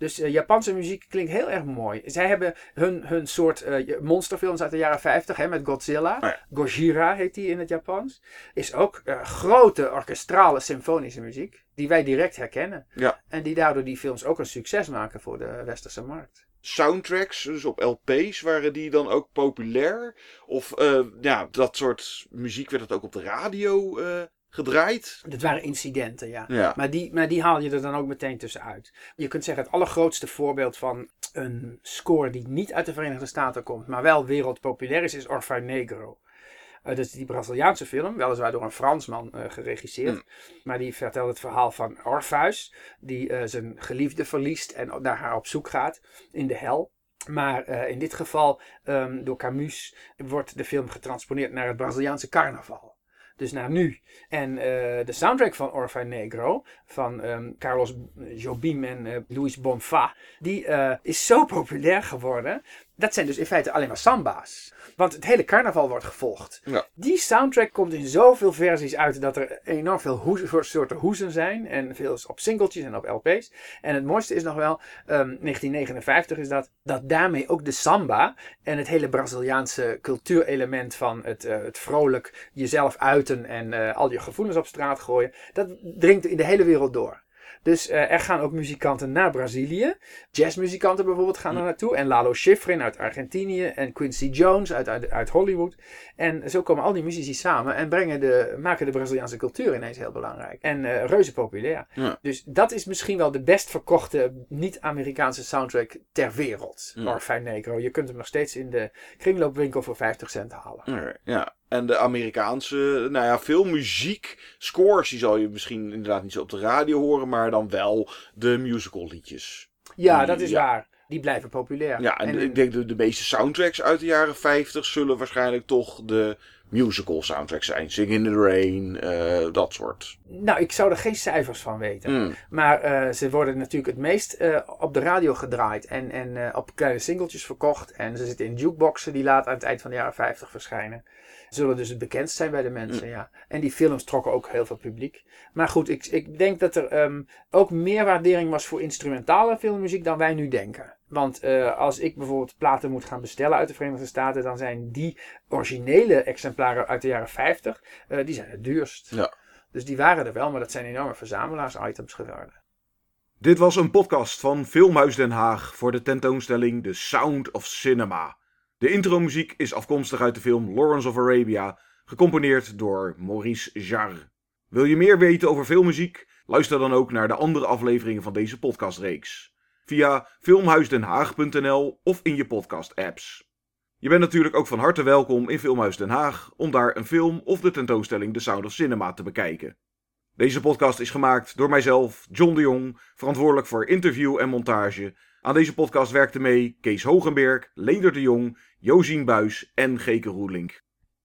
Dus eh, Japanse muziek klinkt heel erg mooi. Zij hebben hun, hun soort eh, monsterfilms uit de jaren 50 hè, met Godzilla. Oh ja. Gojira heet die in het Japans. Is ook eh, grote orkestrale symfonische muziek. Die wij direct herkennen. Ja. En die daardoor die films ook een succes maken voor de westerse markt. Soundtracks, dus op LP's, waren die dan ook populair? Of ja, dat soort muziek werd het ook op de radio gedraaid? Dat waren incidenten, ja. Ja. Maar die, maar die haal je er dan ook meteen tussenuit. Je kunt zeggen, het allergrootste voorbeeld van een score die niet uit de Verenigde Staten komt, maar wel wereldpopulair is, is Orfeu Negro. Eh, dat is die Braziliaanse film, weliswaar door een Fransman eh, geregisseerd. Mm. Maar die vertelt het verhaal van Orpheus, die eh, zijn geliefde verliest en naar haar op zoek gaat in de hel. Maar in dit geval, ehm, door Camus, wordt de film getransponeerd naar het Braziliaanse carnaval. Dus naar nu. En eh, de soundtrack van Orfeu Negro, van ehm, Carlos Jobim en eh, Luis Bonfa, die eh, is zo populair geworden. Dat zijn dus in feite alleen maar samba's. Want het hele carnaval wordt gevolgd. Ja. Die soundtrack komt in zoveel versies uit dat er enorm veel soorten hoezen zijn. En veel op singeltjes en op LP's. En het mooiste is nog wel, ehm, 1959 is dat, dat daarmee ook de samba en het hele Braziliaanse cultuurelement van het, eh, het vrolijk jezelf uiten en eh, al je gevoelens op straat gooien, dat dringt in de hele wereld door. Dus eh, er gaan ook muzikanten naar Brazilië. Jazzmuzikanten bijvoorbeeld gaan er naartoe. En Lalo Schifrin uit Argentinië. En Quincy Jones uit, uit, uit Hollywood. En zo komen al die muzici samen en brengen de, maken de Braziliaanse cultuur ineens heel belangrijk. En eh, reuze populair. Ja. Dus dat is misschien wel de best verkochte niet-Amerikaanse soundtrack ter wereld. Ja. Orfijn Negro. Je kunt hem nog steeds in de kringloopwinkel voor 50 cent halen. Ja, en de Amerikaanse, nou ja, veel muziek, scores, die zal je misschien inderdaad niet zo op de radio horen, maar dan wel de musical liedjes. Ja, dat is Ja. waar. Die blijven populair. Ja, en, ik denk de, de meeste soundtracks uit de jaren 50 zullen waarschijnlijk toch de musical soundtracks zijn. Sing in the Rain, eh, dat soort. Nou, ik zou er geen cijfers van weten. Mm. Maar eh, ze worden natuurlijk het meest eh, op de radio gedraaid en, en op kleine singeltjes verkocht. En ze zitten in jukeboxen die laat aan het eind van de jaren 50 verschijnen. Zullen dus het bekendst zijn bij de mensen, ja. En die films trokken ook heel veel publiek. Maar goed, ik, ik denk dat er ehm, ook meer waardering was voor instrumentale filmmuziek dan wij nu denken. Want eh, als ik bijvoorbeeld platen moet gaan bestellen uit de Verenigde Staten, dan zijn die originele exemplaren uit de jaren 50, eh, die zijn het duurst. Ja. Dus die waren er wel, maar dat zijn enorme verzamelaars-items geworden. Dit was een podcast van Filmhuis Den Haag voor de tentoonstelling The Sound of Cinema. De intromuziek is afkomstig uit de film Lawrence of Arabia, gecomponeerd door Maurice Jarre. Wil je meer weten over filmmuziek? Luister dan ook naar de andere afleveringen van deze podcastreeks. Via filmhuisdenhaag.nl of in je podcast-apps. Je bent natuurlijk ook van harte welkom in Filmhuis Den Haag om daar een film of de tentoonstelling The Sound of Cinema te bekijken. Deze podcast is gemaakt door mijzelf, John de Jong, verantwoordelijk voor interview en montage. Aan deze podcast werkten mee Kees Hogenberg, Leder de Jong, Josien Buis en Geke Roelink.